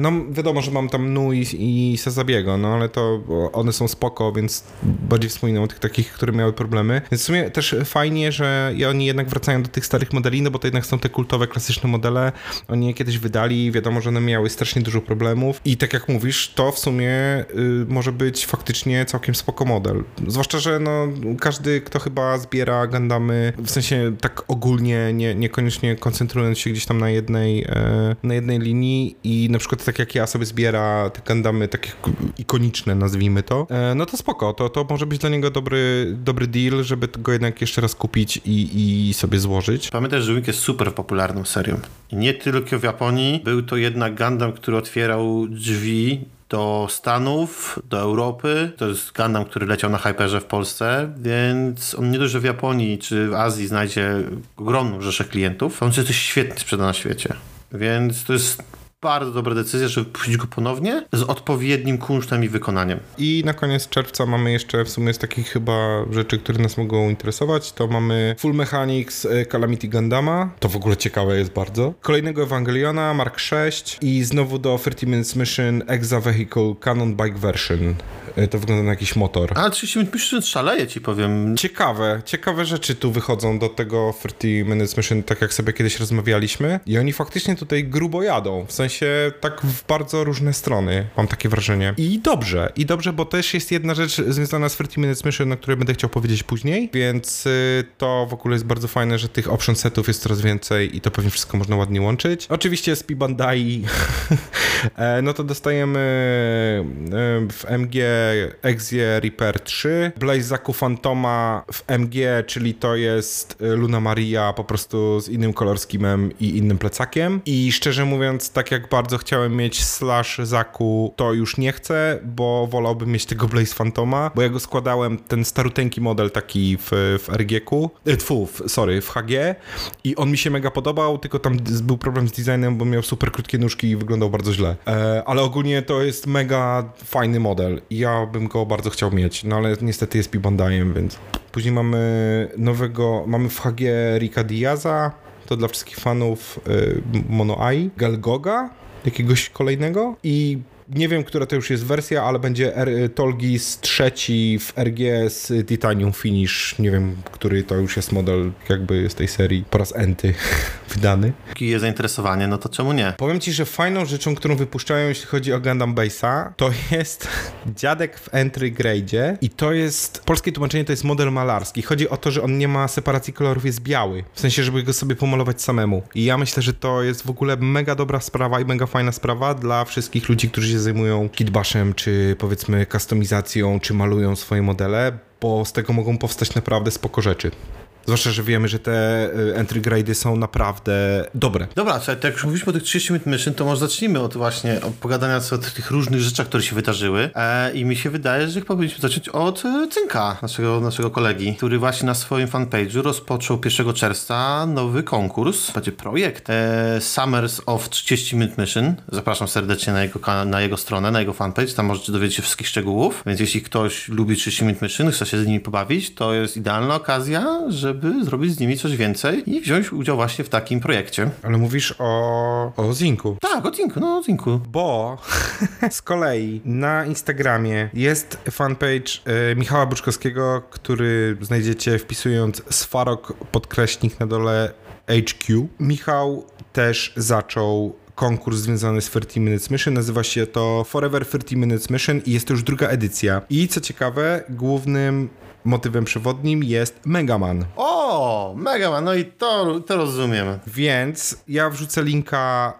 no wiadomo, że mam tam Nu i, i Sazabiego, no ale to one są spoko, więc bardziej wspominam o tych takich, które miały problemy. Więc w sumie też fajnie, że oni jednak wracają do tych starych modeli, no bo to jednak są te kultowe, klasyczne modele. Oni je kiedyś wydali, wiadomo, że one miały strasznie dużo problemów i tak jak mówisz, to w sumie y, może być faktycznie całkiem spoko model. Zwłaszcza, że no każdy, kto chyba zbiera Gundamy, w sensie tak ogólnie, nie, niekoniecznie koncentrując się gdzieś tam na jednej, e, na jednej linii i na przykład tak jak ja sobie zbiera te Gundamy takie ikoniczne, nazwijmy to, e, no to spoko, to, to może być dla niego dobry, dobry deal, żeby go jednak jeszcze raz kupić i, i sobie złożyć. Pamiętaj, że Wing jest super popularną serią. Nie tylko w Japonii, był to jednak Gundam, który otwierał drzwi do Stanów, do Europy. To jest Gundam, który leciał na Hyperze w Polsce, więc on nie dość, że w Japonii czy w Azji znajdzie ogromną rzeszę klientów, on jest coś świetnie sprzeda na świecie. Więc to jest bardzo dobra decyzja, żeby puścić go ponownie z odpowiednim kunsztem i wykonaniem. I na koniec czerwca mamy jeszcze w sumie z takich chyba rzeczy, które nas mogą interesować, to mamy Full Mechanics e, Calamity Gundama. To w ogóle ciekawe jest bardzo. Kolejnego Ewangeliona, Mark 6 i znowu do 30 Minutes Mission Exa Vehicle Canon Bike Version. E, To wygląda na jakiś motor. A 30 minut myślę, że szaleje ci powiem. Ciekawe, ciekawe rzeczy tu wychodzą do tego 30 Minutes Mission, tak jak sobie kiedyś rozmawialiśmy. I oni faktycznie tutaj grubo jadą, w sensie tak w bardzo różne strony, mam takie wrażenie. I dobrze, i dobrze, bo też jest jedna rzecz związana z 30 Minutes Mission, o której będę chciał powiedzieć później, więc y, to w ogóle jest bardzo fajne, że tych option setów jest coraz więcej i to pewnie wszystko można ładnie łączyć. Oczywiście z Bandai, e, no to dostajemy e, w MG Exie Reaper 3, Blazaku Fantoma w MG, czyli to jest y, Luna Maria po prostu z innym schemem i innym plecakiem. I szczerze mówiąc, tak jak bardzo chciałem mieć Slash Zaku, to już nie chcę, bo wolałbym mieć tego Blaze Fantoma, bo ja go składałem, ten staruteńki model taki w, w RG-ku, e, tfu, w, sorry, w HG i on mi się mega podobał, tylko tam był problem z designem, bo miał super krótkie nóżki i wyglądał bardzo źle. E, ale ogólnie to jest mega fajny model ja bym go bardzo chciał mieć, no ale niestety jest Bandai'em, więc... Później mamy nowego, mamy w HG Rika Diaza, to dla wszystkich fanów y, Mono Eye, Galgoga, jakiegoś kolejnego i nie wiem, która to już jest wersja, ale będzie R- Tolgis trzeci w RG z Titanium Finish. Nie wiem, który to już jest model jakby z tej serii po raz enty wydany. Jakie jest zainteresowanie, no to czemu nie? Powiem ci, że fajną rzeczą, którą wypuszczają, jeśli chodzi o Gundam Base'a, to jest dziadek w entry grade'zie i to jest, polskie tłumaczenie to jest model malarski. Chodzi o to, że on nie ma separacji kolorów, jest biały. W sensie, żeby go sobie pomalować samemu. I ja myślę, że to jest w ogóle mega dobra sprawa i mega fajna sprawa dla wszystkich ludzi, którzy się zajmują kitbaszem, czy powiedzmy kustomizacją, czy malują swoje modele, bo z tego mogą powstać naprawdę spoko rzeczy. Zwłaszcza, że wiemy, że te y, entry grade'y są naprawdę dobre. Dobra, to jak już mówiliśmy o tych 30 minut mission, to może zacznijmy od właśnie od pogadania o tych różnych rzeczach, które się wydarzyły. E, I mi się wydaje, że powinniśmy zacząć od e, Cynka, naszego, naszego kolegi, który właśnie na swoim fanpage'u rozpoczął 1 czerwca nowy konkurs, będzie projekt e, Summers of 30 Minute Mission. Zapraszam serdecznie na jego, na jego stronę, na jego fanpage, tam możecie dowiedzieć się wszystkich szczegółów, więc jeśli ktoś lubi 30 Minute Mission, chce się z nimi pobawić, to jest idealna okazja, żeby zrobić z nimi coś więcej i wziąć udział właśnie w takim projekcie. Ale mówisz o, o Zinku. Tak, o Zinku, no o Zinku. Bo z kolei na Instagramie jest fanpage e, Michała Buczkowskiego, który znajdziecie wpisując Sfarok podkreśnik na dole HQ. Michał też zaczął konkurs związany z 30 Minutes Mission. Nazywa się to Forever 30 Minutes Mission i jest to już druga edycja. I co ciekawe, głównym motywem przewodnim jest Megaman. O, mega man, no i to, to rozumiem. Więc ja wrzucę linka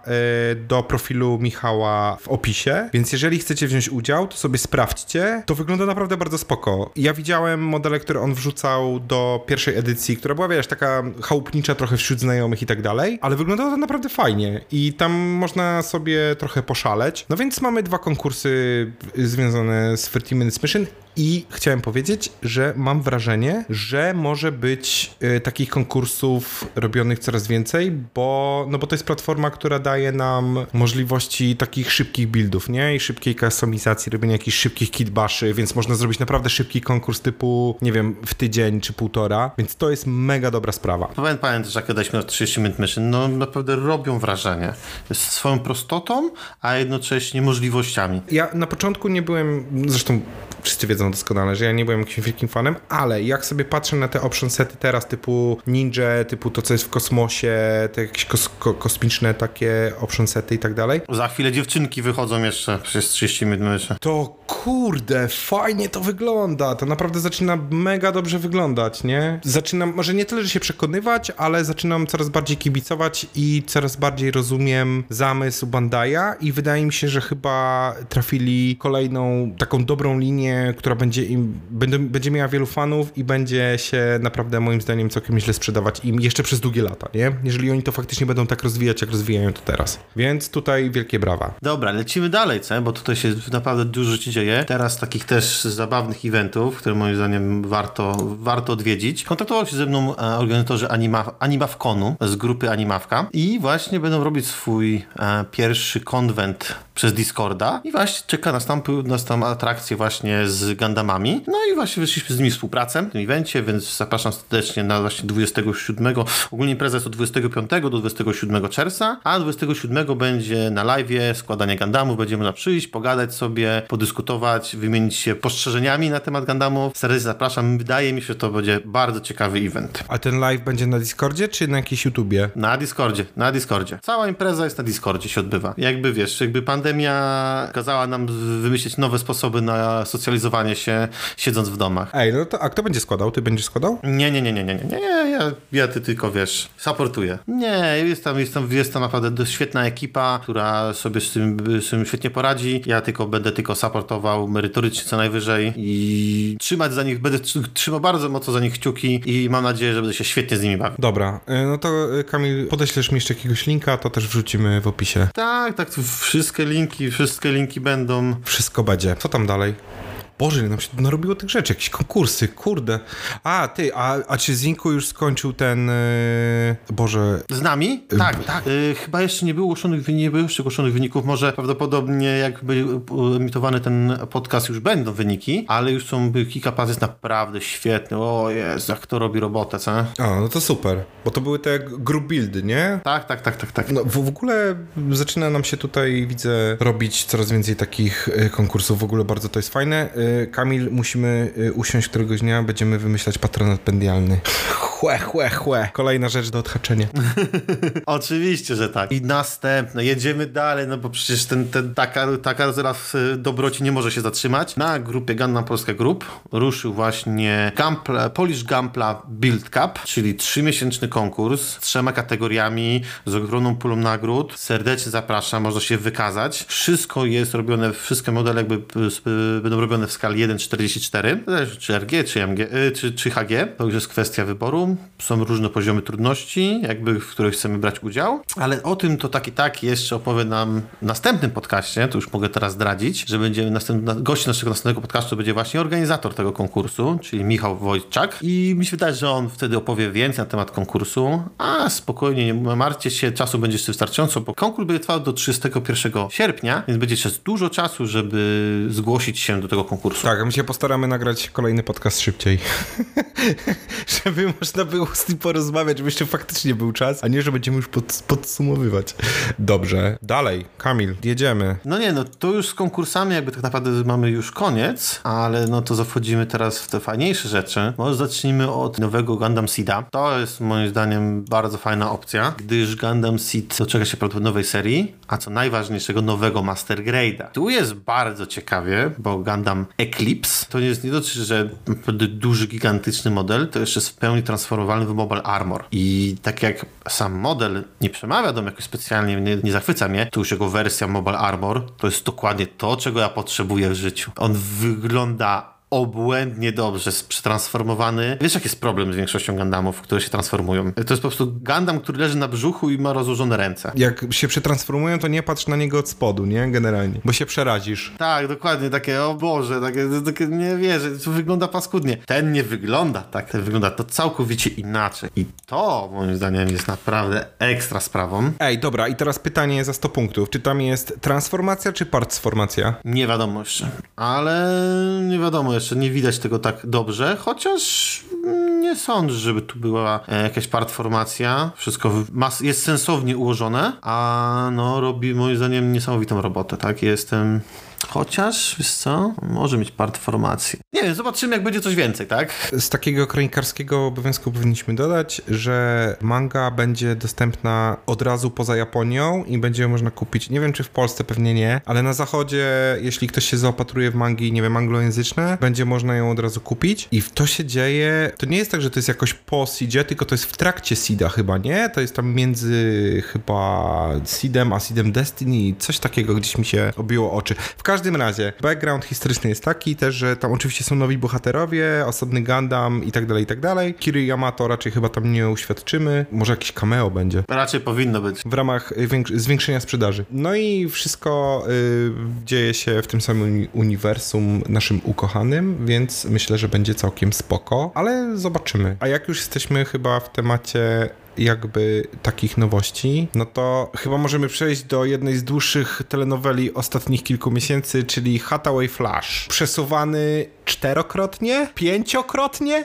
y, do profilu Michała w opisie, więc jeżeli chcecie wziąć udział, to sobie sprawdźcie. To wygląda naprawdę bardzo spoko. Ja widziałem modele, które on wrzucał do pierwszej edycji, która była, wiesz, taka chałupnicza trochę wśród znajomych i tak dalej, ale wyglądało to naprawdę fajnie i tam można sobie trochę poszaleć. No więc mamy dwa konkursy y, związane z 30 Minutes Mission i chciałem powiedzieć, że mam wrażenie, że może być y, takich konkursów robionych coraz więcej, bo, no bo to jest platforma, która daje nam możliwości takich szybkich buildów, nie? I szybkiej customizacji, robienia jakichś szybkich kitbaszy, więc można zrobić naprawdę szybki konkurs typu, nie wiem, w tydzień czy półtora, więc to jest mega dobra sprawa. Powiem pamiętasz, jak gadaliśmy o 30 Minute Mission, no naprawdę robią wrażenie. Z swoją prostotą, a jednocześnie możliwościami. Ja na początku nie byłem, zresztą wszyscy wiedzą doskonale, że ja nie byłem jakimś wielkim fanem, ale jak sobie patrzę na te option sety teraz typu Ninja, typu to, co jest w kosmosie, te jakieś kos ko kosmiczne takie option sety i tak dalej, Za chwilę dziewczynki wychodzą jeszcze przez 30 Minute Mission. to kurde, fajnie to wygląda. To naprawdę zaczyna mega dobrze wyglądać, nie? Zaczynam, może nie tyle, że się przekonywać, ale zaczynam coraz bardziej kibicować i coraz bardziej rozumiem zamysł Bandai'a i wydaje mi się, że chyba trafili kolejną taką dobrą linię, która będzie im, będzie, miała wielu fanów i będzie się naprawdę moim zdaniem całkiem źle sprzedawać im jeszcze przez długie lata, nie? Jeżeli oni to faktycznie będą tak rozwijać, jak rozwijają to teraz. Więc tutaj wielkie brawa. Dobra, lecimy dalej, co? Bo tutaj się naprawdę dużo się dzieje. Teraz takich też zabawnych eventów, które moim zdaniem warto, warto odwiedzić. Kontaktował się ze mną e, organizatorzy Anima, Animawkonu z grupy Animawka i właśnie będą robić swój e, pierwszy konwent przez Discorda i właśnie czeka nas tam, nas tam atrakcje właśnie z Gundamami. No i właśnie wyszliśmy z nimi współpracę w tym evencie, więc zapraszam serdecznie na właśnie 27. Ogólnie impreza jest od 25 do 27 czerwca, a 27 będzie na live składanie Gundamów. Będziemy na przyjść, pogadać sobie, podyskutować, wymienić się postrzeżeniami na temat Gundamów. Serdecznie zapraszam. Wydaje mi się, że to będzie bardzo ciekawy event. A ten live będzie na Discordzie czy na jakiejś YouTubie? Na Discordzie, na Discordzie. Cała impreza jest na Discordzie, się odbywa. Jakby wiesz, jakby pandemia kazała nam wymyślić nowe sposoby na socjalizowanie się, siedząc w domach. Ej, no to a kto będzie składał? Ty będziesz składał? Nie, nie, nie, nie, nie, nie, nie, ja, ja ty tylko wiesz, supportuję. Nie, jest tam, jest tam, jest tam naprawdę świetna ekipa, która sobie z tym, z tym świetnie poradzi. Ja tylko będę tylko supportował merytorycznie co najwyżej i trzymać za nich, będę trzymał bardzo mocno za nich kciuki i mam nadzieję, że będę się świetnie z nimi bawił. Dobra, y, no to y, Kamil, podeślesz mi jeszcze jakiegoś linka, to też wrzucimy w opisie. Tak, tak, wszystkie linki, wszystkie linki będą. Wszystko będzie. Co tam dalej? Boże, nam się narobiło tych rzeczy, jakieś konkursy, kurde. A, ty, a, a czy Zinku już skończył ten, yy, Boże... Z nami? Tak, tak. Yy, chyba jeszcze nie było ogłoszonych, nie było jeszcze ogłoszonych wyników, może prawdopodobnie jakby emitowany ten podcast już będą wyniki, ale już są, kilka prac jest naprawdę świetny, o Jezu, jak to robi robotę, co? A, no to super, bo to były te group buildy, nie? Tak, tak, tak, tak, tak. No, w, w ogóle zaczyna nam się tutaj, widzę, robić coraz więcej takich konkursów, w ogóle bardzo to jest fajne. Kamil, musimy usiąść któregoś dnia, będziemy wymyślać patronat pendialny. Chłe, chłe, chłe. Kolejna rzecz do odhaczenia. Oczywiście, że tak. I następne. Jedziemy dalej, no bo przecież ten, ten taka, taka zaraz dobroci nie może się zatrzymać. Na grupie Gundam Polska Group ruszył właśnie Gampla, Polish Gampla Build Cup, czyli trzymiesięczny konkurs z trzema kategoriami, z ogromną pulą nagród. Serdecznie zapraszam, można się wykazać. Wszystko jest robione, wszystkie modele jakby będą robione w skali 1.44, czy RG, czy MG, czy, czy HG. To już jest kwestia wyboru. Są różne poziomy trudności, jakby w których chcemy brać udział, ale o tym to tak i tak jeszcze opowie nam w następnym podcaście, to już mogę teraz zdradzić, że będzie następny, gość naszego następnego podcastu będzie właśnie organizator tego konkursu, czyli Michał Wojczak i mi się wydaje, że on wtedy opowie więcej na temat konkursu, a spokojnie, nie martwcie się, czasu będzie jeszcze wystarczająco, bo konkurs będzie trwał do 31 sierpnia, więc będzie jeszcze dużo czasu, żeby zgłosić się do tego konkursu. Tak, a my się postaramy nagrać kolejny podcast szybciej. żeby można było z nim porozmawiać, żeby jeszcze faktycznie był czas, a nie, że będziemy już pod, podsumowywać. Dobrze. Dalej, Kamil, jedziemy. No nie, no to już z konkursami jakby tak naprawdę mamy już koniec, ale no to zachodzimy teraz w te fajniejsze rzeczy. Może zacznijmy od nowego Gundam Seeda. To jest moim zdaniem bardzo fajna opcja, gdyż Gundam Seed doczeka się prawdopodobnie nowej serii, a co najważniejszego nowego Master Grade'a. Tu jest bardzo ciekawie, bo Gundam Eclipse to jest nie dotyczy, że duży, gigantyczny model, to jeszcze jest w pełni transformowalny w Mobile Armor. I tak jak sam model nie przemawia do mnie jakoś specjalnie, nie, nie zachwyca mnie, to już jego wersja Mobile Armor to jest dokładnie to, czego ja potrzebuję w życiu. On wygląda obłędnie dobrze przetransformowany. Wiesz, jaki jest problem z większością Gundamów, które się transformują? To jest po prostu Gundam, który leży na brzuchu i ma rozłożone ręce. Jak się przetransformują, to nie patrz na niego od spodu, nie? Generalnie. Bo się przerazisz. Tak, dokładnie. Takie, o Boże, takie, takie nie wierzę, to wygląda paskudnie. Ten nie wygląda tak, ten wygląda to całkowicie inaczej. I to, moim zdaniem, jest naprawdę ekstra sprawą. Ej, dobra, i teraz pytanie za 100 punktów. Czy tam jest transformacja, czy partsformacja? Nie wiadomo jeszcze. Ale nie wiadomo jeszcze, nie widać tego tak dobrze, chociaż nie sądzę, żeby tu była jakaś partformacja. Wszystko jest sensownie ułożone, a no robi moim zdaniem niesamowitą robotę, tak? Jestem Chociaż, wiesz co, może mieć part formacji. Nie wiem, zobaczymy jak będzie coś więcej, tak? Z takiego kronikarskiego obowiązku powinniśmy dodać, że manga będzie dostępna od razu poza Japonią i będzie ją można kupić. Nie wiem, czy w Polsce pewnie nie, ale na zachodzie, jeśli ktoś się zaopatruje w mangi, nie wiem, anglojęzyczne, będzie można ją od razu kupić. I to się dzieje, to nie jest tak, że to jest jakoś po seedzie, tylko to jest w trakcie seeda chyba, nie? To jest tam między chyba seedem a seedem Destiny, coś takiego gdzieś mi się obiło oczy. W każdym każdym razie, background historyczny jest taki też, że tam oczywiście są nowi bohaterowie, osobny Gundam i tak dalej, i tak dalej. Kiry Yamato raczej chyba tam nie uświadczymy. Może jakiś cameo będzie. Raczej powinno być. W ramach zwiększenia sprzedaży. No i wszystko y, dzieje się w tym samym uniwersum naszym ukochanym, więc myślę, że będzie całkiem spoko, ale zobaczymy. A jak już jesteśmy chyba w temacie jakby takich nowości, no to chyba możemy przejść do jednej z dłuższych telenoweli ostatnich kilku miesięcy, czyli Hathaway Flash. Przesuwany czterokrotnie? Pięciokrotnie?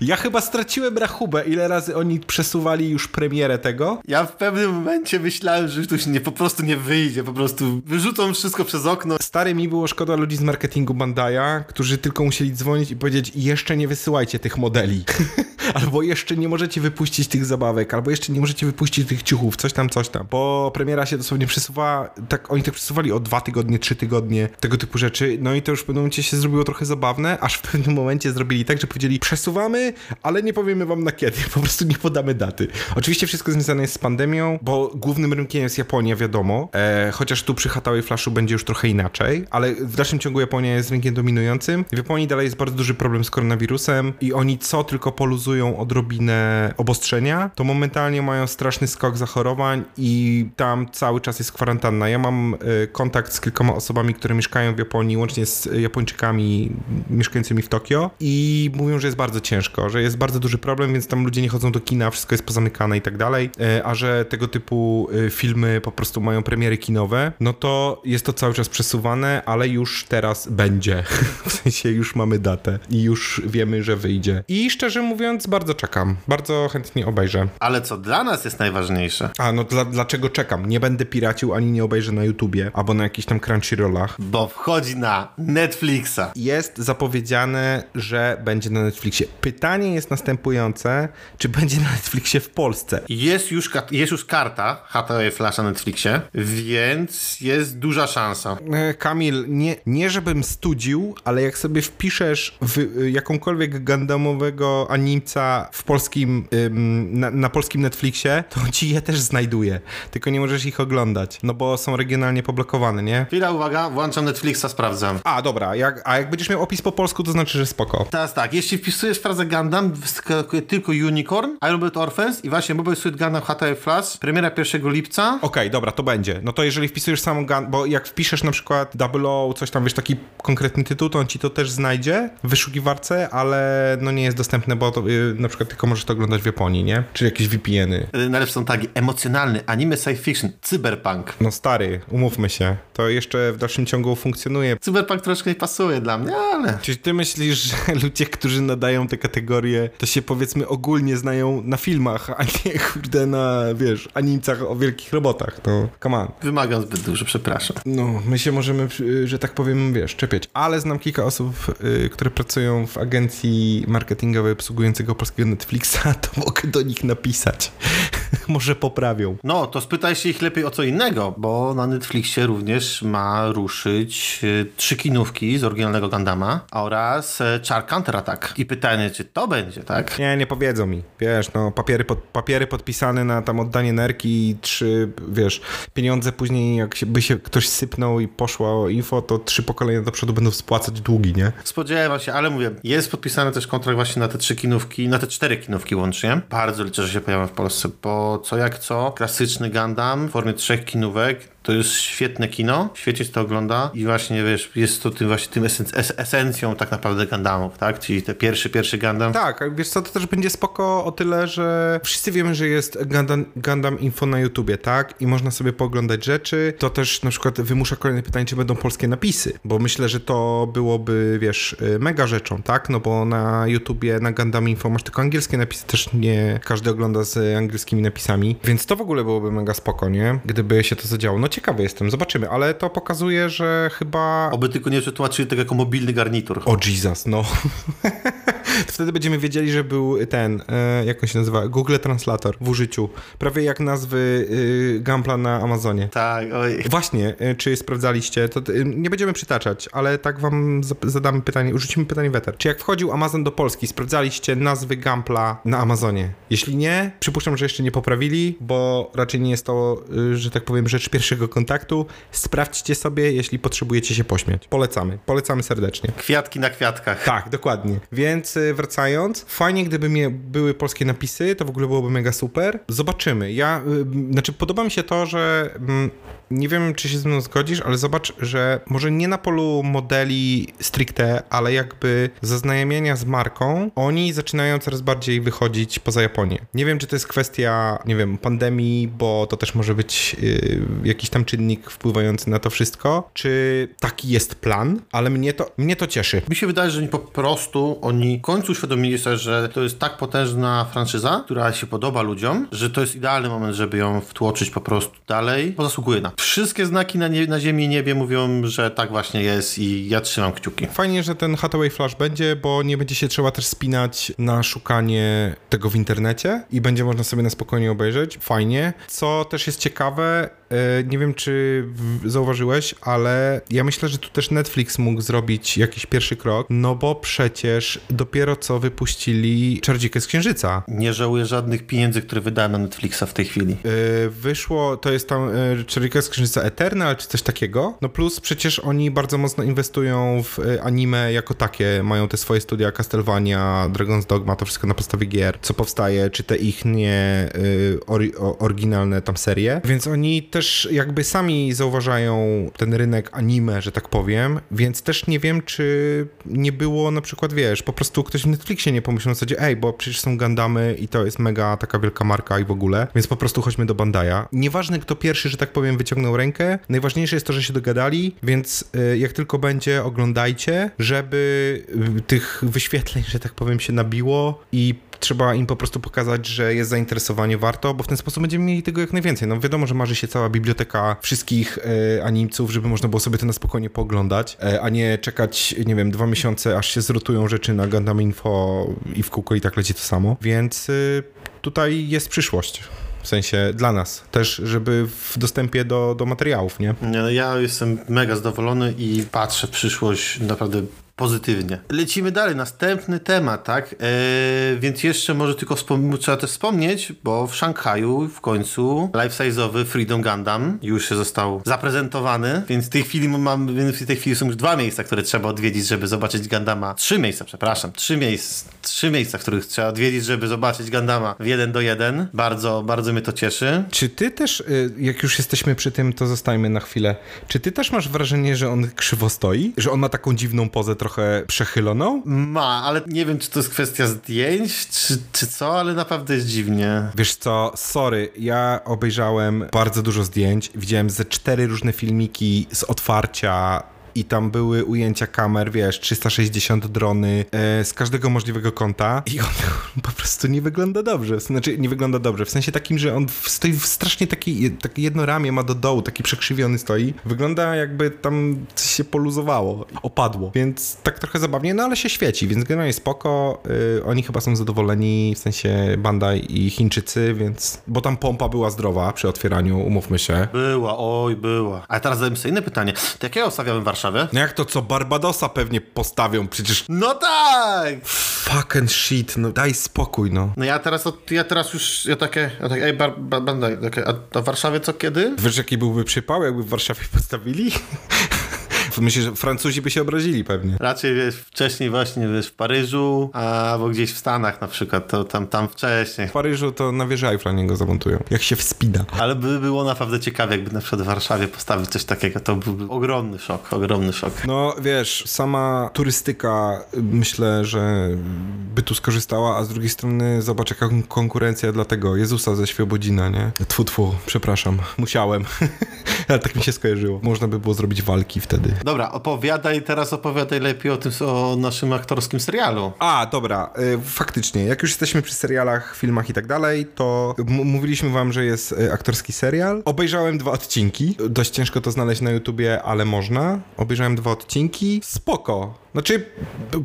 Ja chyba straciłem rachubę, ile razy oni przesuwali już premierę tego. Ja w pewnym momencie myślałem, że już nie, po prostu nie wyjdzie, po prostu wyrzucą wszystko przez okno. Stary mi było szkoda ludzi z marketingu Bandai'a, którzy tylko musieli dzwonić i powiedzieć jeszcze nie wysyłajcie tych modeli. albo jeszcze nie możecie wypuścić tych zabawek, albo jeszcze nie możecie wypuścić tych ciuchów, coś tam, coś tam. Bo premiera się dosłownie przesuwa, tak oni tak przesuwali o dwa tygodnie, trzy tygodnie, tego typu rzeczy. No i to już w pewnym momencie się zrobiło trochę zabawne, aż w pewnym momencie zrobili tak, że powiedzieli przesuwamy, ale nie powiemy wam na kiedy, po prostu nie podamy daty. Oczywiście wszystko związane jest z pandemią, bo głównym rynkiem jest Japonia, wiadomo, e, chociaż tu przy Hatałej Flashu będzie już trochę inaczej, ale w dalszym ciągu Japonia jest rynkiem dominującym. W Japonii dalej jest bardzo duży problem z koronawirusem i oni co tylko poluzują odrobinę obostrzenia, to momentalnie mają straszny skok zachorowań i tam cały czas jest kwarantanna. Ja mam e, kontakt z kilkoma osobami, które mieszkają w Japonii, łącznie z Japończykami mieszkającymi w Tokio i mówią, że jest bardzo ciężko, że jest bardzo duży problem, więc tam ludzie nie chodzą do kina, wszystko jest pozamykane i tak dalej, e, a że tego typu e, filmy po prostu mają premiery kinowe, no to jest to cały czas przesuwane, ale już teraz będzie. W sensie już mamy datę i już wiemy, że wyjdzie. I szczerze mówiąc, bardzo czekam. Bardzo chętnie obejrzę. Ale co dla nas jest najważniejsze? A, no dla, dlaczego czekam? Nie będę piracił, ani nie obejrzę na YouTubie, albo na jakichś tam Crunchyrollach. Bo wchodzi na Netflixa. Jest zapowiedziane, że będzie na Netflixie. Pytanie jest następujące, czy będzie na Netflixie w Polsce? Jest już, jest już karta HTV Flash na Netflixie, więc jest duża szansa. E, Kamil, nie, nie żebym studził, ale jak sobie wpiszesz w y, jakąkolwiek gandamowego animca w polskim, na, na, polskim Netflixie, to ci je też znajduje. Tylko nie możesz ich oglądać, no bo są regionalnie poblokowane, nie? Chwila, uwaga, włączam Netflixa, sprawdzam. A, dobra, jak, a jak będziesz miał opis po polsku, to znaczy, że spoko. Teraz tak, jeśli wpisujesz frazę Gundam, wyskakuje tylko Unicorn, Iron Blood Orphans i właśnie Mobile Suit Gundam HTF Flash, premiera 1 lipca. Okej, okay, dobra, to będzie. No to jeżeli wpisujesz samą Gundam, bo jak wpiszesz na przykład Double O, coś tam, wiesz, taki konkretny tytuł, to on ci to też znajdzie w wyszukiwarce, ale no nie jest dostępne, bo to y, na przykład tylko możesz to oglądać w Japonii, nie? Czy jakieś VPN-y. Y, najlepsze są tagi emocjonalny, anime science fiction, cyberpunk. No stary, umówmy się. To jeszcze w dalszym ciągu funkcjonuje. Cyberpunk troszkę nie pasuje dla mnie, ale... Czy ty myślisz, że ludzie, którzy nadają te kategorie, to się powiedzmy ogólnie znają na filmach, a nie kurde na, wiesz, animcach o wielkich robotach, no come on. Wymagam zbyt dużo, przepraszam. No, my się możemy, że tak powiem, wiesz, czepiać. Ale znam kilka osób, y, które pracują w agencji marketingowej obsługującego polskiego Netflixa, to mogę do nich napisać. Może poprawią. No, to spytaj się ich lepiej o co innego, bo na Netflixie również ma ruszyć y, trzy kinówki z oryginalnego Gandama oraz y, Char Counter Attack. I pytanie, czy to będzie, tak? Nie, nie powiedzą mi. Wiesz, no, papiery, pod, papiery podpisane na tam oddanie nerki i trzy, wiesz, pieniądze później, jak się, by się ktoś sypnął i poszło info, to trzy pokolenia do przodu będą spłacać długi, nie? Spodziewam się, ale mówię, jest podpisany też kontrakt właśnie na te trzy kinówki, na te cztery kinówki łącznie. Bardzo liczę, że się pojawią w Polsce, bo co jak co, klasyczny Gundam w formie trzech kinówek to jest świetne kino, świetnie się to ogląda i właśnie, wiesz, jest to tym właśnie tym es esencją tak naprawdę Gundamów, tak? Czyli te pierwszy, pierwszy Gundam. Tak, wiesz co, to też będzie spoko o tyle, że wszyscy wiemy, że jest Gundam, Gundam Info na YouTubie, tak? I można sobie pooglądać rzeczy. To też na przykład wymusza kolejne pytanie, czy będą polskie napisy, bo myślę, że to byłoby, wiesz, mega rzeczą, tak? No bo na YouTubie, na Gundam Info masz tylko angielskie napisy, też nie każdy ogląda z angielskimi napisami, więc to w ogóle byłoby mega spoko, nie? Gdyby się to zadziało. No ciekawy jestem, zobaczymy, ale to pokazuje, że chyba... Oby tylko nie przetłumaczyli tego jako mobilny garnitur. O Jesus, no. Wtedy będziemy wiedzieli, że był ten, e, jak on się nazywa, Google Translator w użyciu. Prawie jak nazwy y, Gampla na Amazonie. Tak, oj. Właśnie, y, czy sprawdzaliście, to nie będziemy przytaczać, ale tak wam zadamy pytanie, urzucimy pytanie weter. Czy jak wchodził Amazon do Polski, sprawdzaliście nazwy Gampla na Amazonie? Jeśli nie, przypuszczam, że jeszcze nie poprawili, bo raczej nie jest to, że tak powiem, rzecz pierwszego kontaktu. Sprawdźcie sobie, jeśli potrzebujecie się pośmiać. Polecamy, polecamy serdecznie. Kwiatki na kwiatkach. Tak, dokładnie. Więc y, wracając, fajnie gdyby mnie były polskie napisy, to w ogóle byłoby mega super. Zobaczymy. Ja, y, znaczy podoba mi się to, że mm, nie wiem, czy się ze mną zgodzisz, ale zobacz, że może nie na polu modeli stricte, ale jakby zaznajamienia z marką, oni zaczynają coraz bardziej wychodzić poza Japonię. Nie wiem, czy to jest kwestia, nie wiem, pandemii, bo to też może być y, jakiś tam czynnik wpływający na to wszystko, czy taki jest plan, ale mnie to, mnie to cieszy. Mi się wydaje, że po prostu, oni w końcu uświadomili sobie, że to jest tak potężna franczyza, która się podoba ludziom, że to jest idealny moment, żeby ją wtłoczyć po prostu dalej, bo zasługuje na. Wszystkie znaki na, nie, na ziemi i niebie mówią, że tak właśnie jest i ja trzymam kciuki. Fajnie, że ten Hathaway Flash będzie, bo nie będzie się trzeba też spinać na szukanie tego w internecie i będzie można sobie na spokojnie obejrzeć. Fajnie. Co też jest ciekawe, nie wiem czy zauważyłeś, ale ja myślę, że tu też Netflix mógł zrobić jakiś pierwszy krok, no bo przecież dopiero co wypuścili Czardzikę z Księżyca. Nie żałuję żadnych pieniędzy, które wydałem na Netflixa w tej chwili. E, wyszło, to jest tam e, Czarika z Księżyca Eternal, czy coś takiego. No plus przecież oni bardzo mocno inwestują w e, anime jako takie. Mają te swoje studia Castlevania, Dragon's Dogma, to wszystko na podstawie gier, co powstaje, czy te ich nie oryginalne tam serie. Więc oni też jakby sami zauważają ten rynek anime, że tak powiem, więc też nie wiem, czy nie było na przykład, wiesz, po prostu ktoś w Netflixie nie pomyślał na zasadzie, ej, bo przecież są Gundamy i to jest mega taka wielka marka i w ogóle, więc po prostu chodźmy do Bandai'a. Nieważne, kto pierwszy, że tak powiem, wyciągnął rękę, najważniejsze jest to, że się dogadali, więc y, jak tylko będzie, oglądajcie, żeby y, tych wyświetleń, że tak powiem, się nabiło i trzeba im po prostu pokazać, że jest zainteresowanie warto, bo w ten sposób będziemy mieli tego jak najwięcej. No wiadomo, że marzy się cała biblioteka wszystkich e, animców, żeby można było sobie to na spokojnie pooglądać, e, a nie czekać, nie wiem, dwa miesiące, aż się zrotują rzeczy na Gundam Info i w kółko i tak leci to samo. Więc y, tutaj jest przyszłość. W sensie dla nas też, żeby w dostępie do, do materiałów, nie? Nie, no ja jestem mega zadowolony i patrzę w przyszłość naprawdę pozytywnie. Lecimy dalej, następny temat, tak? Eee, więc jeszcze może tylko trzeba też wspomnieć, bo w Szanghaju w końcu life-size'owy Freedom Gundam już został zaprezentowany, więc w tej chwili mam, więc w tej chwili są już dwa miejsca, które trzeba odwiedzić, żeby zobaczyć Gundama. Trzy miejsca, przepraszam, trzy miejsca, trzy miejsca, których trzeba odwiedzić, żeby zobaczyć Gundama w jeden do jeden. Bardzo, bardzo mnie to cieszy. Czy ty też, y, jak już jesteśmy przy tym, to zostajmy na chwilę. Czy ty też masz wrażenie, że on krzywo stoi? Że on ma taką dziwną pozę trochę przechyloną? Ma, ale nie wiem, czy to jest kwestia zdjęć, czy, czy co, ale naprawdę jest dziwnie. Wiesz co, sorry, ja obejrzałem bardzo dużo zdjęć, widziałem ze cztery różne filmiki z otwarcia i tam były ujęcia kamer, wiesz, 360 drony e, z każdego możliwego kąta i on po prostu nie wygląda dobrze. Znaczy, nie wygląda dobrze, w sensie takim, że on stoi w strasznie taki, takie jedno ramię ma do dołu, taki przekrzywiony stoi. Wygląda jakby tam coś się poluzowało, opadło, więc tak trochę zabawnie, no ale się świeci, więc generalnie spoko. Y, oni chyba są zadowoleni, w sensie Bandai i Chińczycy, więc... Bo tam pompa była zdrowa przy otwieraniu, umówmy się. Była, oj, była. A teraz zadam sobie inne pytanie. To jakiego ustawiamy w Warszawie? No jak to co, Barbadosa pewnie postawią, przecież No tak! fucking shit, no daj spokój, no. No ja teraz, ja teraz już, ja takie, ja takie ej, bar, bar, bandai, takie, a to w Warszawie co kiedy? Wiesz, jaki byłby przypał, jakby w Warszawie postawili? Myślę, że Francuzi by się obrazili pewnie. Raczej wiesz, wcześniej właśnie wiesz, w Paryżu, albo gdzieś w Stanach na przykład, to tam, tam wcześniej. W Paryżu to na wieży Eiffla niego zamontują. Jak się wspina. Ale by było naprawdę ciekawe, jakby na przykład w Warszawie postawić coś takiego, to byłby ogromny szok, ogromny szok. No wiesz, sama turystyka myślę, że by tu skorzystała, a z drugiej strony zobacz jaka kon- konkurencja dla tego Jezusa ze Świebodzina, nie? Tfu, tfu, przepraszam, musiałem. Ale tak mi się skojarzyło. Można by było zrobić walki wtedy. Dobra, opowiadaj teraz, opowiadaj lepiej o tym, o naszym aktorskim serialu. A, dobra, y, faktycznie, jak już jesteśmy przy serialach, filmach i tak dalej, to mówiliśmy wam, że jest y, aktorski serial. Obejrzałem dwa odcinki, dość ciężko to znaleźć na YouTubie, ale można. Obejrzałem dwa odcinki, spoko. Znaczy,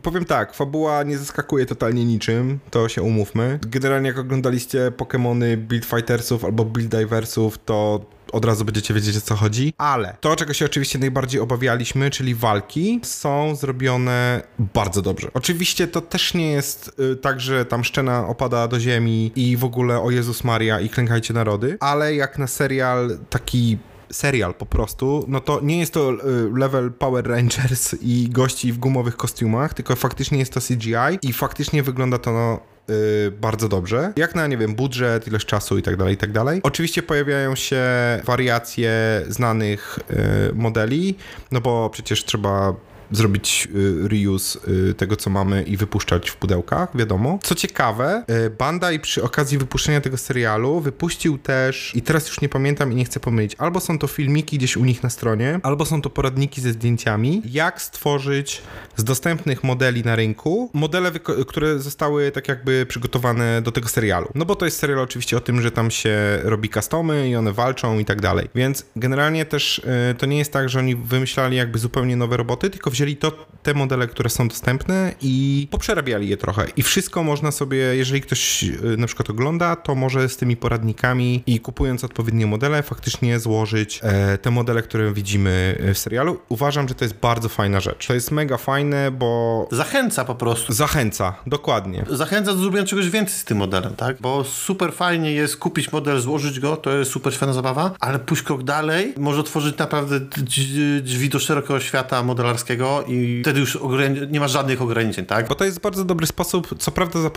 powiem tak, fabuła nie zaskakuje totalnie niczym, to się umówmy. Generalnie jak oglądaliście Pokémony Build Fightersów albo Build Diversów, to od razu będziecie wiedzieć o co chodzi. Ale to, czego się oczywiście najbardziej obawialiśmy, czyli walki, są zrobione bardzo dobrze. Oczywiście to też nie jest y, tak, że tam szczena opada do ziemi i w ogóle o Jezus Maria i klękajcie narody, ale jak na serial taki serial po prostu, no to nie jest to y, level Power Rangers i gości w gumowych kostiumach, tylko faktycznie jest to CGI i faktycznie wygląda to no, Yy, bardzo dobrze. Jak na, nie wiem, budżet, ilość czasu i tak dalej, i tak dalej. Oczywiście pojawiają się wariacje znanych yy, modeli, no bo przecież trzeba zrobić y, reuse y, tego, co mamy i wypuszczać w pudełkach, wiadomo. Co ciekawe, y, Bandai przy okazji wypuszczenia tego serialu wypuścił też, i teraz już nie pamiętam i nie chcę pomylić, albo są to filmiki gdzieś u nich na stronie, albo są to poradniki ze zdjęciami, jak stworzyć z dostępnych modeli na rynku modele, które zostały tak jakby przygotowane do tego serialu. No bo to jest serial oczywiście o tym, że tam się robi customy i one walczą i tak dalej. Więc generalnie też to nie jest tak, że oni wymyślali jakby zupełnie nowe roboty, tylko wzięli to, te modele, które są dostępne i poprzerabiali je trochę. I wszystko można sobie, jeżeli ktoś y, na przykład ogląda, to może z tymi poradnikami i kupując odpowiednie modele, faktycznie złożyć e, te modele, które widzimy w serialu. Uważam, że to jest bardzo fajna rzecz. To jest mega fajne, bo... Zachęca po prostu. Zachęca, dokładnie. Zachęca do zrobienia czegoś więcej z tym modelem, tak? Bo super fajnie jest kupić model, złożyć go, to jest super fajna zabawa, ale pójść krok dalej może otworzyć naprawdę drzwi do szerokiego świata modelarskiego i wtedy już nie ma żadnych ograniczeń, tak? Bo to jest bardzo dobry sposób, co prawda za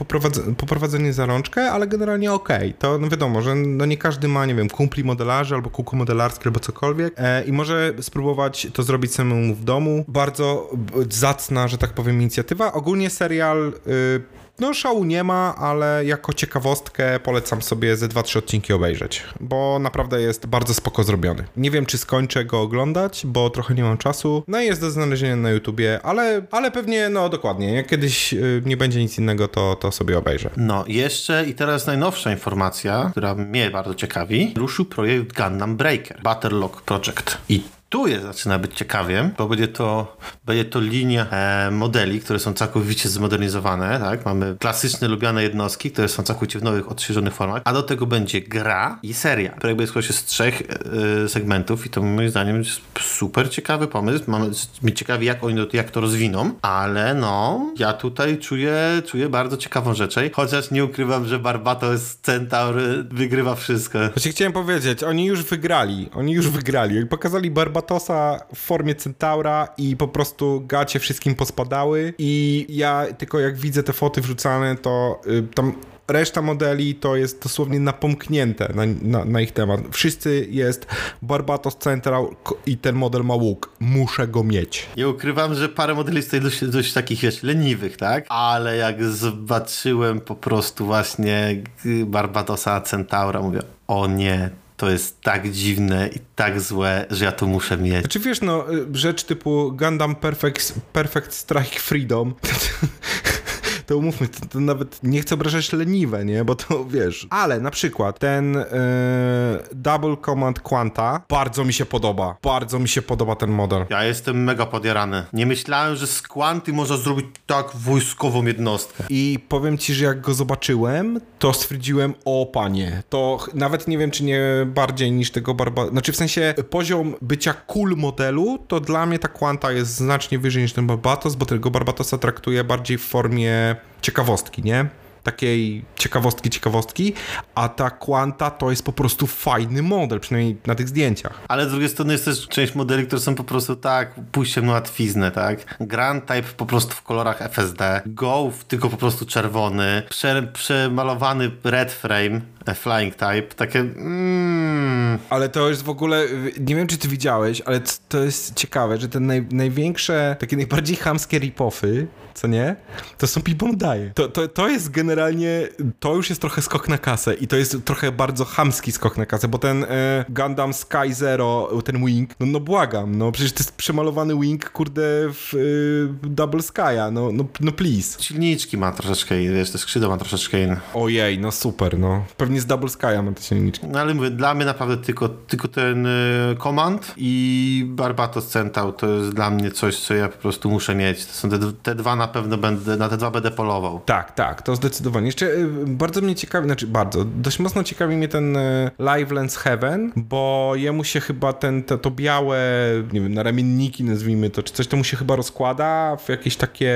poprowadzenie za rączkę, ale generalnie okej. Okay. To no wiadomo, że no nie każdy ma, nie wiem, kumpli modelarzy albo kółko modelarskie albo cokolwiek e, i może spróbować to zrobić samemu w domu. Bardzo zacna, że tak powiem, inicjatywa. Ogólnie serial... Y, no szału nie ma, ale jako ciekawostkę polecam sobie ze 2-3 odcinki obejrzeć, bo naprawdę jest bardzo spoko zrobiony. Nie wiem, czy skończę go oglądać, bo trochę nie mam czasu. No i jest do znalezienia na YouTubie, ale, ale pewnie, no dokładnie, jak kiedyś y, nie będzie nic innego, to, to sobie obejrzę. No, jeszcze i teraz najnowsza informacja, która mnie bardzo ciekawi. Ruszył projekt Gundam Breaker, Battlelog Project. I tu jest, zaczyna być ciekawie, bo będzie to, będzie to linia e, modeli, które są całkowicie zmodernizowane, tak? Mamy klasyczne, lubiane jednostki, które są całkowicie w nowych, odświeżonych formach, a do tego będzie gra i seria. Projekt będzie składał się z trzech e, segmentów i to moim zdaniem jest super ciekawy pomysł. Mamy mnie ciekawi, jak oni jak to rozwiną, ale no, ja tutaj czuję, czuję bardzo ciekawą rzeczę, chociaż nie ukrywam, że Barbatos Centaur wygrywa wszystko. Właśnie chciałem powiedzieć, oni już wygrali, oni już wygrali. Pokazali Barbatos Batosa w formie Centaura i po prostu gacie wszystkim pospadały i ja tylko jak widzę te foty wrzucane, to y, tam reszta modeli to jest dosłownie napomknięte na, na, na, ich temat. Wszyscy jest Barbatos Central i ten model ma łuk. Muszę go mieć. Nie ukrywam, że parę modeli jest dość, dość takich, wiesz, leniwych, tak? Ale jak zobaczyłem po prostu właśnie Barbatosa Centaura, mówię, o nie, to jest tak dziwne i tak złe, że ja to muszę mieć. Znaczy wiesz, no, y, rzecz typu Gundam Perfect, Perfect Strike Freedom to umówmy, to, to, nawet nie chcę obrażać leniwe, nie? Bo to wiesz. Ale na przykład ten yy, Double Command Quanta bardzo mi się podoba. Bardzo mi się podoba ten model. Ja jestem mega podjarany. Nie myślałem, że z Quanty można zrobić tak wojskową jednostkę. I powiem ci, że jak go zobaczyłem, to stwierdziłem, o panie, to nawet nie wiem, czy nie bardziej niż tego Barba... Znaczy w sensie poziom bycia cool modelu, to dla mnie ta Quanta jest znacznie wyżej niż ten Barbatos, bo tego Barbatosa traktuję bardziej w formie ciekawostki, nie? Takiej ciekawostki, ciekawostki, a ta Quanta to jest po prostu fajny model, przynajmniej na tych zdjęciach. Ale z drugiej strony jest też część modeli, które są po prostu tak, pójściem na łatwiznę, tak? Grand Type po prostu w kolorach FSD, Go tylko po prostu czerwony, prze, przemalowany red frame, Flying Type, takie mm. Ale to jest w ogóle, nie wiem czy ty widziałeś, ale to jest ciekawe, że te naj, największe, takie najbardziej chamskie rip-offy, co nie? To są People Die. To, to, to jest generalnie, to już jest trochę skok na kasę i to jest trochę bardzo chamski skok na kasę, bo ten e, Gundam Sky Zero, ten Wing, no, no błagam, no przecież to jest przemalowany Wing, kurde, w e, Double Sky'a, no, no, no please. Silniczki ma troszeczkę, wiesz, te skrzydła ma troszeczkę inne. Ojej, no super, no. Pewnie z Double Sky'a ma te silniczki. No ale mówię, dla mnie naprawdę tylko, tylko ten y, Command i Barbatos Centaur to jest dla mnie coś, co ja po prostu muszę mieć. To są te, te dwa na pewno będę, na te dwa będę polował. Tak, tak, to zdecydowanie. Jeszcze y, bardzo mnie ciekawi, znaczy bardzo, dość mocno ciekawi mnie ten y, Live Lens Heaven, bo jemu się chyba ten, to, to białe, nie wiem, naramienniki nazwijmy to, czy coś to mu się chyba rozkłada w jakieś takie,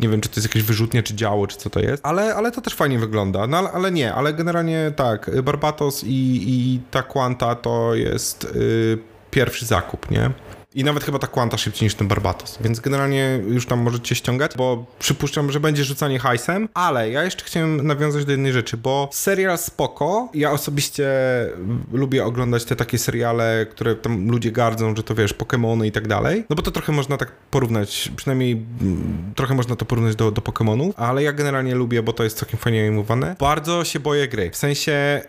nie wiem, czy to jest jakieś wyrzutnie, czy działo, czy co to jest, ale, ale to też fajnie wygląda, no ale, ale nie, ale generalnie tak, Barbatos i, i ta Quanta to jest y, pierwszy zakup, nie? I nawet chyba ta Quanta szybciej niż ten Barbatos. Więc generalnie już tam możecie ściągać, bo przypuszczam, że będzie rzucanie hajsem. Ale ja jeszcze chciałem nawiązać do jednej rzeczy, bo serial spoko. Ja osobiście lubię oglądać te takie seriale, które tam ludzie gardzą, że to wiesz, Pokémony i tak dalej. No bo to trochę można tak porównać, przynajmniej mm, trochę można to porównać do, do Pokémonów, ale ja generalnie lubię, bo to jest całkiem fajnie animowane. Bardzo się boję gry. W sensie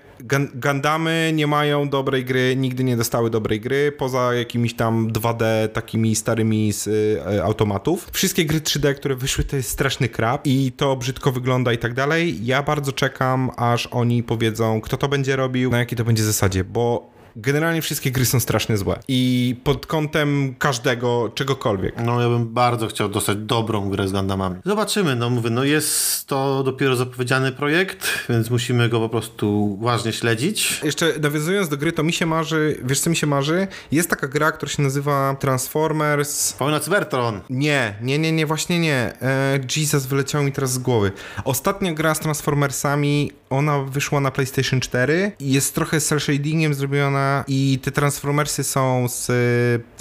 Gandamy nie mają dobrej gry, nigdy nie dostały dobrej gry, poza jakimiś tam 2D takimi starymi z y, automatów. Wszystkie gry 3D, które wyszły, to jest straszny krab i to brzydko wygląda i tak dalej. Ja bardzo czekam, aż oni powiedzą, kto to będzie robił, na jakiej to będzie zasadzie, bo generalnie wszystkie gry są strasznie złe. I pod kątem każdego, czegokolwiek. No ja bym bardzo chciał dostać dobrą grę z Gundamami. Zobaczymy, no mówię, no jest to dopiero zapowiedziany projekt, więc musimy go po prostu uważnie śledzić. Jeszcze nawiązując do gry, to mi się marzy, wiesz co mi się marzy? Jest taka gra, która się nazywa Transformers... Wojna Cybertron. Nie, nie, nie, nie, właśnie nie. E, Jesus, wyleciało mi teraz z głowy. Ostatnia gra z Transformersami, ona wyszła na PlayStation 4 i jest trochę cel shadingiem zrobiona i te Transformersy są z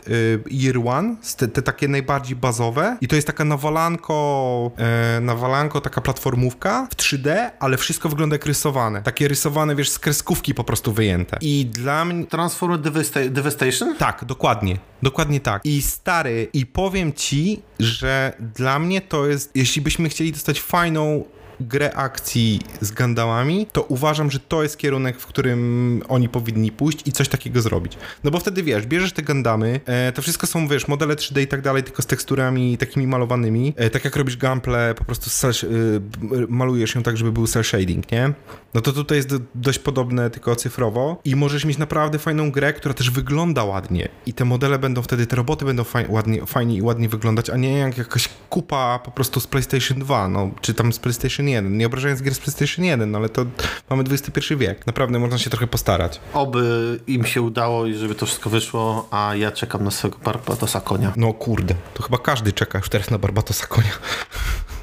y, Year One, te, te, takie najbardziej bazowe i to jest taka nawalanko, e, nawalanko, taka platformówka w 3D, ale wszystko wygląda jak rysowane. Takie rysowane, wiesz, z kreskówki po prostu wyjęte. I dla mnie... Transformer Devasta Devastation? Tak, dokładnie. Dokładnie tak. I stary, i powiem ci, że dla mnie to jest, jeśli byśmy chcieli dostać fajną grę akcji z Gandałami, to uważam, że to jest kierunek, w którym oni powinni pójść i coś takiego zrobić. No bo wtedy wiesz, bierzesz te Gandamy, e, to wszystko są, wiesz, modele 3D i tak dalej, tylko z teksturami takimi malowanymi. E, tak jak robisz gameplay, po prostu e, malujesz ją tak, żeby był cel shading, nie? No to tutaj jest do, dość podobne, tylko cyfrowo i możesz mieć naprawdę fajną grę, która też wygląda ładnie i te modele będą wtedy, te roboty będą faj, ładnie, fajnie i ładnie wyglądać, a nie jak jakaś kupa po prostu z PlayStation 2, no, czy tam z PlayStation 1. Nie obrażając gier z PlayStation 1, no ale to mamy XXI wiek. Naprawdę można się trochę postarać. Oby im się udało i żeby to wszystko wyszło, a ja czekam na swojego Barbatosa konia. No kurde, to chyba każdy czeka już teraz na Barbatosa konia.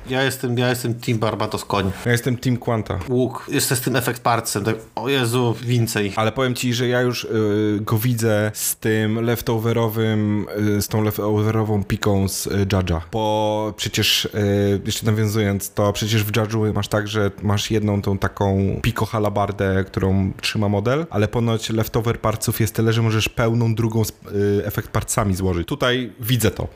Ja jestem, ja jestem Team Barbatos koń. Ja jestem Team Quanta. Łuk. Jestem z tym efekt parcem. Tak, o Jezu, więcej. Ale powiem ci, że ja już y, go widzę z tym leftoverowym, y, z tą leftoverową piką z y, Judge'a. Bo przecież, y, jeszcze nawiązując, to przecież w Judge'u masz tak, że masz jedną tą taką piko halabardę, którą trzyma model, ale ponoć leftover parców jest tyle, że możesz pełną drugą z, y, efekt parcami złożyć. Tutaj widzę to.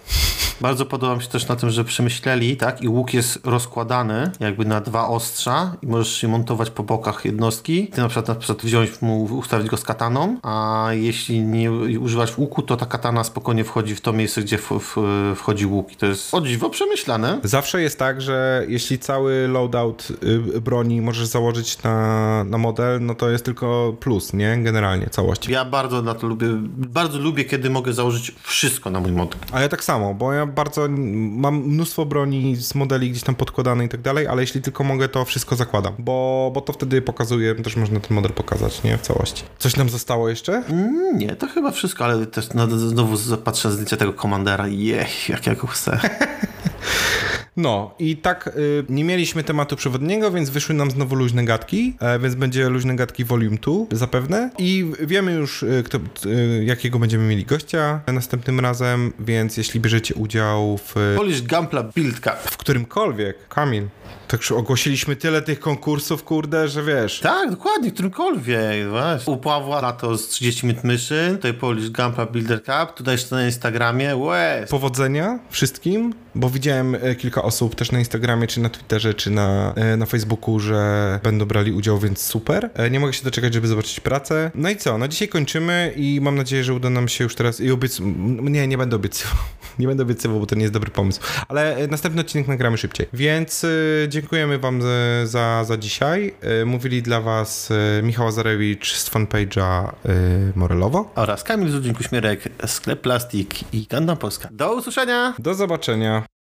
Bardzo podoba mi się też na tym, że przemyśleli, tak? I łuk jest rozkładany jakby na dwa ostrza i możesz się montować po bokach jednostki. Ty na przykład, na przykład wziąć mu, ustawić go z kataną, a jeśli nie używasz łuku, to ta katana spokojnie wchodzi w to miejsce, gdzie w, w, wchodzi łuk. I to jest o dziwo przemyślane. Zawsze jest tak, że jeśli cały loadout y, broni możesz założyć na, na model, no to jest tylko plus, nie? Generalnie, całości. Ja bardzo na to lubię, bardzo lubię, kiedy mogę założyć wszystko na mój model. A ja tak samo, bo ja bardzo mam mnóstwo broni z modeli gdzieś tam podkładane i tak dalej, ale jeśli tylko mogę, to wszystko zakładam, bo, bo to wtedy pokazuje, też można ten model pokazać, nie? W całości. Coś nam zostało jeszcze? Mm, nie, to chyba wszystko, ale też no, znowu zapatrzę zdjęcia tego komandera i jech, jak ja go chcę. No i tak y, nie mieliśmy tematu przewodniego, więc wyszły nam znowu luźne gadki, e, więc będzie luźne gadki volume 2 zapewne. I wiemy już y, kto, y, jakiego będziemy mieli gościa następnym razem, więc jeśli bierzecie udział w Polish Gampla Build Cup. w którymkolwiek, Kamil, Także ogłosiliśmy tyle tych konkursów, kurde, że wiesz. Tak, dokładnie, którymkolwiek. Właśnie. U Pawła lato z 30 minut myszy, tutaj Polish Gampa Builder Cup, tutaj jeszcze na Instagramie, łez. Powodzenia wszystkim, bo widziałem e, kilka osób też na Instagramie, czy na Twitterze, czy na, e, na Facebooku, że będą brali udział, więc super. E, Nie mogę się doczekać, żeby zobaczyć pracę. No i co? No dzisiaj kończymy i mam nadzieję, że uda nam się już teraz i obiec... Nie, nie będę obiecywał. Nie będę obiecywał, bo to nie jest dobry pomysł. Ale następny odcinek nagramy szybciej. Więc dziękujemy wam za, za, dzisiaj. E, Mówili dla was e, Michał Azarewicz z fanpage'a e, Morelowo. Oraz Kamil Zudzin Kuśmierek, Sklep Plastik i Ganda Polska. Do usłyszenia! Do zobaczenia.